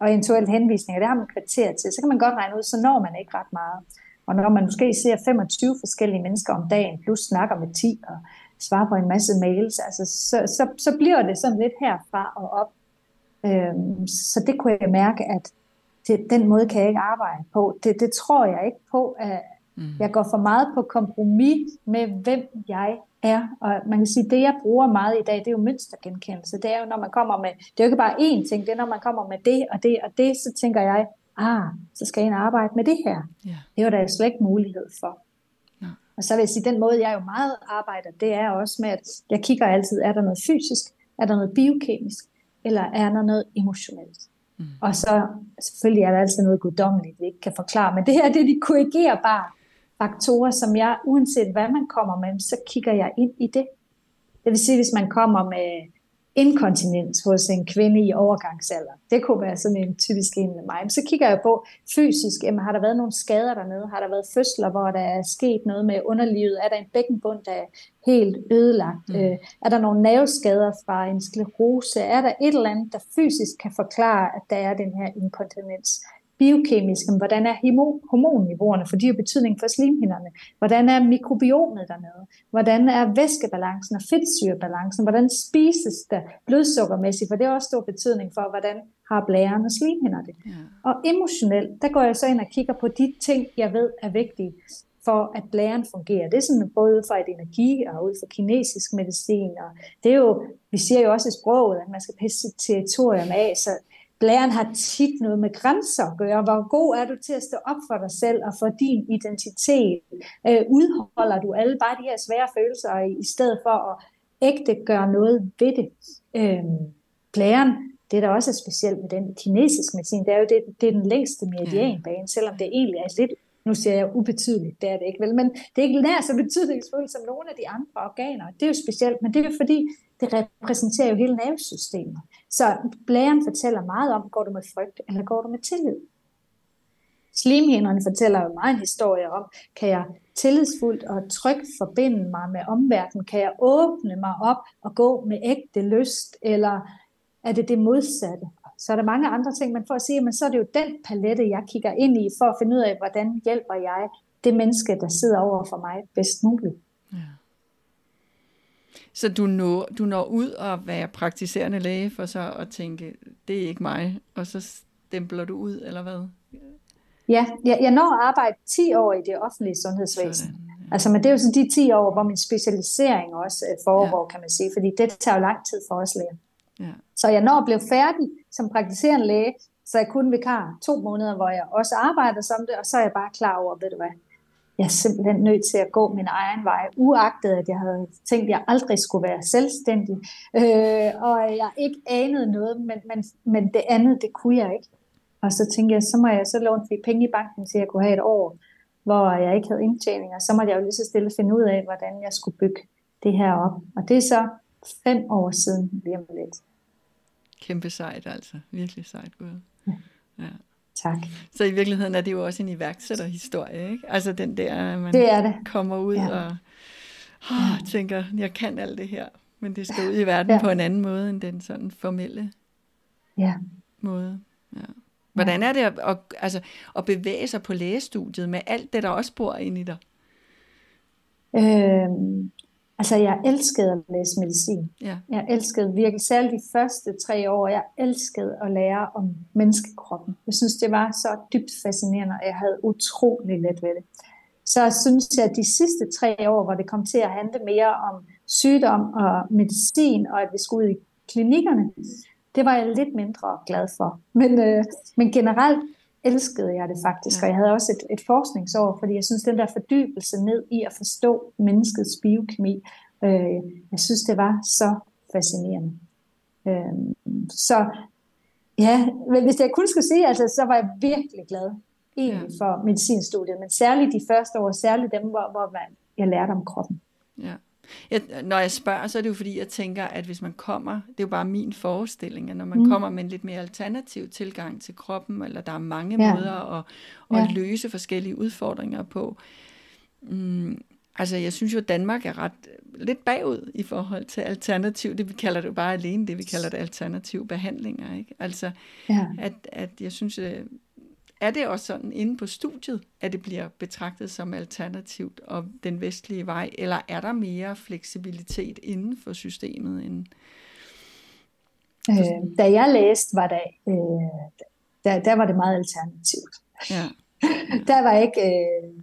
og eventuelt henvisninger. Det har man kvarter til. Så kan man godt regne ud, så når man ikke ret meget. Og når man måske ser 25 forskellige mennesker om dagen, plus snakker med 10 og svarer på en masse mails, altså, så, så, så bliver det sådan lidt herfra og op. Øhm, så det kunne jeg mærke, at det, den måde kan jeg ikke arbejde på. Det, det tror jeg ikke på. At mm. Jeg går for meget på kompromis med, hvem jeg er. Og man kan sige, at det jeg bruger meget i dag, det er jo mønstergenkendelse. Det er jo, når man kommer med, det er jo ikke bare én ting, det er, når man kommer med det og det og det, så tænker jeg, ah, så skal jeg ind og arbejde med det her. Ja. Det var der slet ikke mulighed for. Ja. Og så vil jeg sige, den måde, jeg jo meget arbejder, det er også med, at jeg kigger altid, er der noget fysisk, er der noget biokemisk, eller er der noget emotionelt. Mm. Og så selvfølgelig er der altid noget guddommeligt, vi ikke kan forklare, men det her det er de korrigerbare faktorer, som jeg, uanset hvad man kommer med, så kigger jeg ind i det. Det vil sige, hvis man kommer med inkontinens hos en kvinde i overgangsalder. Det kunne være sådan en typisk en med mig. Men så kigger jeg på fysisk, jamen, har der været nogle skader dernede? Har der været fødsler, hvor der er sket noget med underlivet? Er der en bækkenbund, der er helt ødelagt? Mm. Øh, er der nogle nerveskader fra en sklerose? Er der et eller andet, der fysisk kan forklare, at der er den her inkontinens? Biokemisk, hvordan er hormonniveauerne, for de har betydning for slimhinderne, hvordan er mikrobiomet dernede, hvordan er væskebalancen og fedtsyrebalancen, hvordan spises der blodsukkermæssigt, for det har også stor betydning for, hvordan har blæren og slimhinder det. Ja. Og emotionelt, der går jeg så ind og kigger på de ting, jeg ved er vigtige for at blæren fungerer. Det er sådan både ud fra et energi og ud fra kinesisk medicin. Og det er jo, vi siger jo også i sproget, at man skal pisse territorium af, så Blæren har tit noget med grænser at gøre. Hvor god er du til at stå op for dig selv og for din identitet? Øh, udholder du alle bare de her svære følelser i, stedet for at ægte gøre noget ved det? Øh, blæren, det der også er specielt med den kinesiske medicin, det er jo det, det er den længste meridianbane, selvom det egentlig er lidt nu siger jeg ubetydeligt, det er det ikke vel, men det er ikke nær så betydningsfuldt som nogle af de andre organer. Det er jo specielt, men det er jo fordi, det repræsenterer jo hele nervesystemet. Så blæren fortæller meget om, går du med frygt, eller går du med tillid? Slimhinderne fortæller jo meget en historie om, kan jeg tillidsfuldt og trygt forbinde mig med omverdenen? Kan jeg åbne mig op og gå med ægte lyst, eller er det det modsatte? Så er der mange andre ting, men for at sige, men så er det jo den palette, jeg kigger ind i, for at finde ud af, hvordan hjælper jeg det menneske, der sidder over for mig bedst muligt. Ja. Så du når, du når ud og være praktiserende læge for så at tænke, det er ikke mig, og så stempler du ud, eller hvad? Ja, jeg, jeg når at arbejde 10 år i det offentlige sundhedsvæsen. Sådan, ja. Altså, men det er jo sådan de 10 år, hvor min specialisering også øh, foregår, ja. kan man sige, fordi det tager jo lang tid for os læger. Ja. Så jeg når at blive færdig som praktiserende læge, så jeg kun vikar to måneder, hvor jeg også arbejder som det, og så er jeg bare klar over, ved du hvad, jeg er simpelthen nødt til at gå min egen vej, uagtet at jeg havde tænkt, at jeg aldrig skulle være selvstændig, øh, og jeg ikke anede noget, men, men, men det andet, det kunne jeg ikke. Og så tænkte jeg, så må jeg så låne fik penge i banken, til jeg kunne have et år, hvor jeg ikke havde indtjening, og så måtte jeg jo lige så stille finde ud af, hvordan jeg skulle bygge det her op. Og det er så fem år siden lige om lidt. Kæmpe sejt altså. Virkelig sejt gået. Ja. Tak. Så i virkeligheden er det jo også en iværksætterhistorie, ikke? Altså den der, man det er det. kommer ud ja. og oh, tænker, jeg kan alt det her, men det skal ud i verden ja. på en anden måde end den sådan formelle ja. måde. Ja. Hvordan er det at, at, altså, at bevæge sig på lægestudiet med alt det, der også bor ind i dig? Øhm, altså, jeg elskede at læse medicin. Ja. Jeg elskede virkelig, særligt de første tre år, jeg elskede at lære om menneskekroppen. Jeg synes, det var så dybt fascinerende, og jeg havde utrolig let ved det. Så synes jeg, at de sidste tre år, hvor det kom til at handle mere om sygdom og medicin, og at vi skulle ud i klinikkerne, det var jeg lidt mindre glad for. Men, øh, men generelt elskede jeg det faktisk, og jeg havde også et, et forskningsår, fordi jeg synes, den der fordybelse ned i at forstå menneskets biokemi, øh, jeg synes, det var så fascinerende. Øh, så ja, hvis jeg kun skulle sige, altså, så var jeg virkelig glad egentlig for medicinstudiet, men særligt de første år, særligt dem, hvor, hvor man, jeg lærte om kroppen. Ja. Jeg, når jeg spørger, så er det jo fordi, jeg tænker, at hvis man kommer, det er jo bare min forestilling, at når man mm. kommer med en lidt mere alternativ tilgang til kroppen, eller der er mange ja. måder at, at ja. løse forskellige udfordringer på. Mm, altså jeg synes jo, at Danmark er ret lidt bagud i forhold til alternativ, det vi kalder det jo bare alene, det vi kalder det alternativ behandlinger. Ikke? Altså ja. at, at jeg synes, at er det også sådan inde på studiet, at det bliver betragtet som alternativt og den vestlige vej, eller er der mere fleksibilitet inden for systemet? End øh, da jeg læste, var der, øh, der, der var det meget alternativt. Ja. der var ikke... Øh,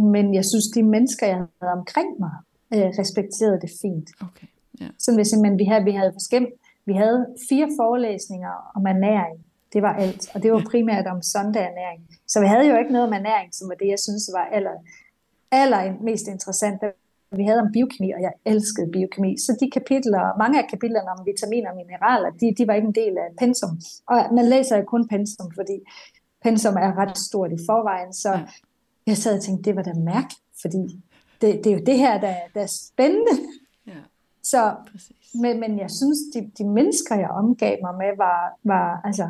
men jeg synes, de mennesker, jeg havde omkring mig, øh, respekterede det fint. Okay. Ja. Så hvis vi havde, vi havde forskellige, vi havde fire forelæsninger om ernæring, det var alt. Og det var primært om sondagernæring. Så vi havde jo ikke noget om ernæring, som var det, jeg synes var aller, aller mest interessant. Vi havde om biokemi, og jeg elskede biokemi. Så de kapitler, mange af kapitlerne om vitaminer og mineraler, de, de var ikke en del af pensum. Og man læser jo kun pensum, fordi pensum er ret stort i forvejen. Så jeg sad og tænkte, det var da mærkeligt, fordi det, det er jo det her, der, der er spændende. Ja, så, men, men jeg synes, de, de mennesker, jeg omgav mig med, var, var altså,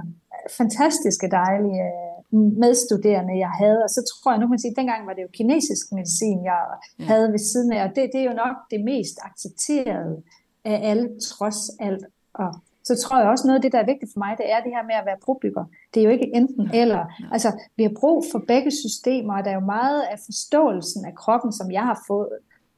fantastiske dejlige øh, medstuderende, jeg havde. Og så tror jeg nu, man sige, dengang var det jo kinesisk medicin, jeg ja. havde ved siden af. Og det, det er jo nok det mest accepterede af alle, trods alt. Og så tror jeg også noget af det, der er vigtigt for mig, det er det her med at være brobygger. Det er jo ikke enten eller. Altså, vi har brug for begge systemer, og der er jo meget af forståelsen af kroppen, som jeg har fået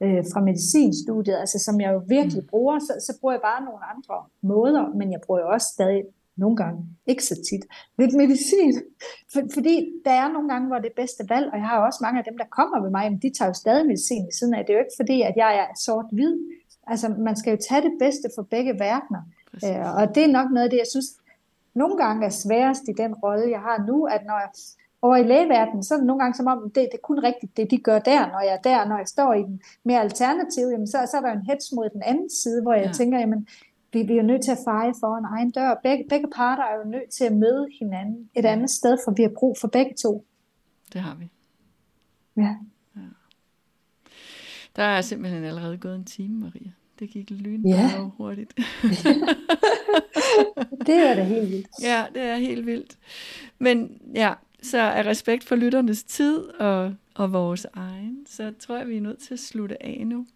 øh, fra medicinstudiet, altså som jeg jo virkelig mm. bruger, så, så bruger jeg bare nogle andre måder, men jeg bruger jo også stadig nogle gange, ikke så tit, lidt medicin. For, fordi der er nogle gange, hvor det er bedste valg, og jeg har også mange af dem, der kommer ved mig, men de tager jo stadig medicin ved siden af. Det er jo ikke fordi, at jeg er sort-hvid. Altså, man skal jo tage det bedste for begge verdener. Øh, og det er nok noget af det, jeg synes, nogle gange er sværest i den rolle, jeg har nu, at når jeg over i lægeverdenen, så er det nogle gange som om, det, det er kun rigtigt, det de gør der, når jeg er der, når jeg står i den mere alternativ, jamen så, så er der jo en hets mod den anden side, hvor jeg ja. tænker, jamen, vi, vi er jo nødt til at feje for en egen dør. Begge, begge parter er jo nødt til at møde hinanden et andet sted, for vi har brug for begge to. Det har vi. Ja. ja. Der er simpelthen allerede gået en time, Maria. Det gik lyn ja. hurtigt. det er da helt vildt. Ja, det er helt vildt. Men ja, så er respekt for lytternes tid og, og vores egen, så tror jeg, vi er nødt til at slutte af nu.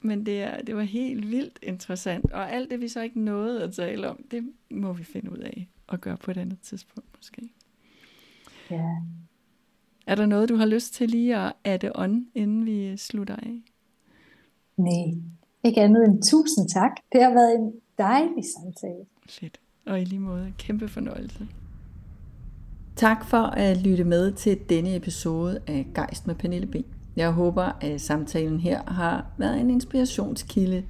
Men det, er, det var helt vildt interessant. Og alt det, vi så ikke nåede at tale om, det må vi finde ud af og gøre på et andet tidspunkt måske. Ja. Er der noget, du har lyst til lige at adde on, inden vi slutter af? Nej, ikke andet end tusind tak. Det har været en dejlig samtale. Fedt. Og i lige måde, kæmpe fornøjelse. Tak for at lytte med til denne episode af Geist med Pernille B. Jeg håber, at samtalen her har været en inspirationskilde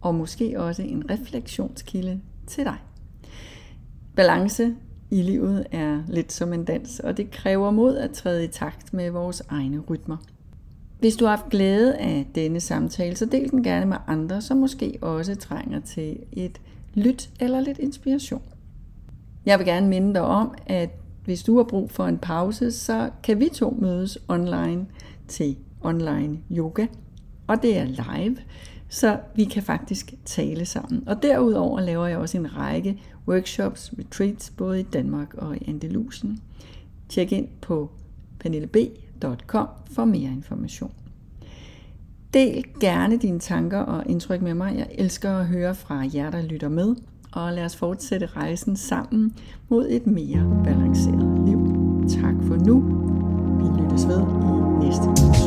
og måske også en refleksionskilde til dig. Balance i livet er lidt som en dans, og det kræver mod at træde i takt med vores egne rytmer. Hvis du har haft glæde af denne samtale, så del den gerne med andre, som måske også trænger til et lyt eller lidt inspiration. Jeg vil gerne minde dig om, at hvis du har brug for en pause, så kan vi to mødes online til online yoga, og det er live. så vi kan faktisk tale sammen. Og derudover laver jeg også en række workshops, retreats, både i Danmark og i Andalusien. Tjek ind på pernilleb.com for mere information. Del gerne dine tanker og indtryk med mig. Jeg elsker at høre fra jer, der lytter med og lad os fortsætte rejsen sammen mod et mere balanceret liv. Tak for nu. Vi lyttes ved i næste uge.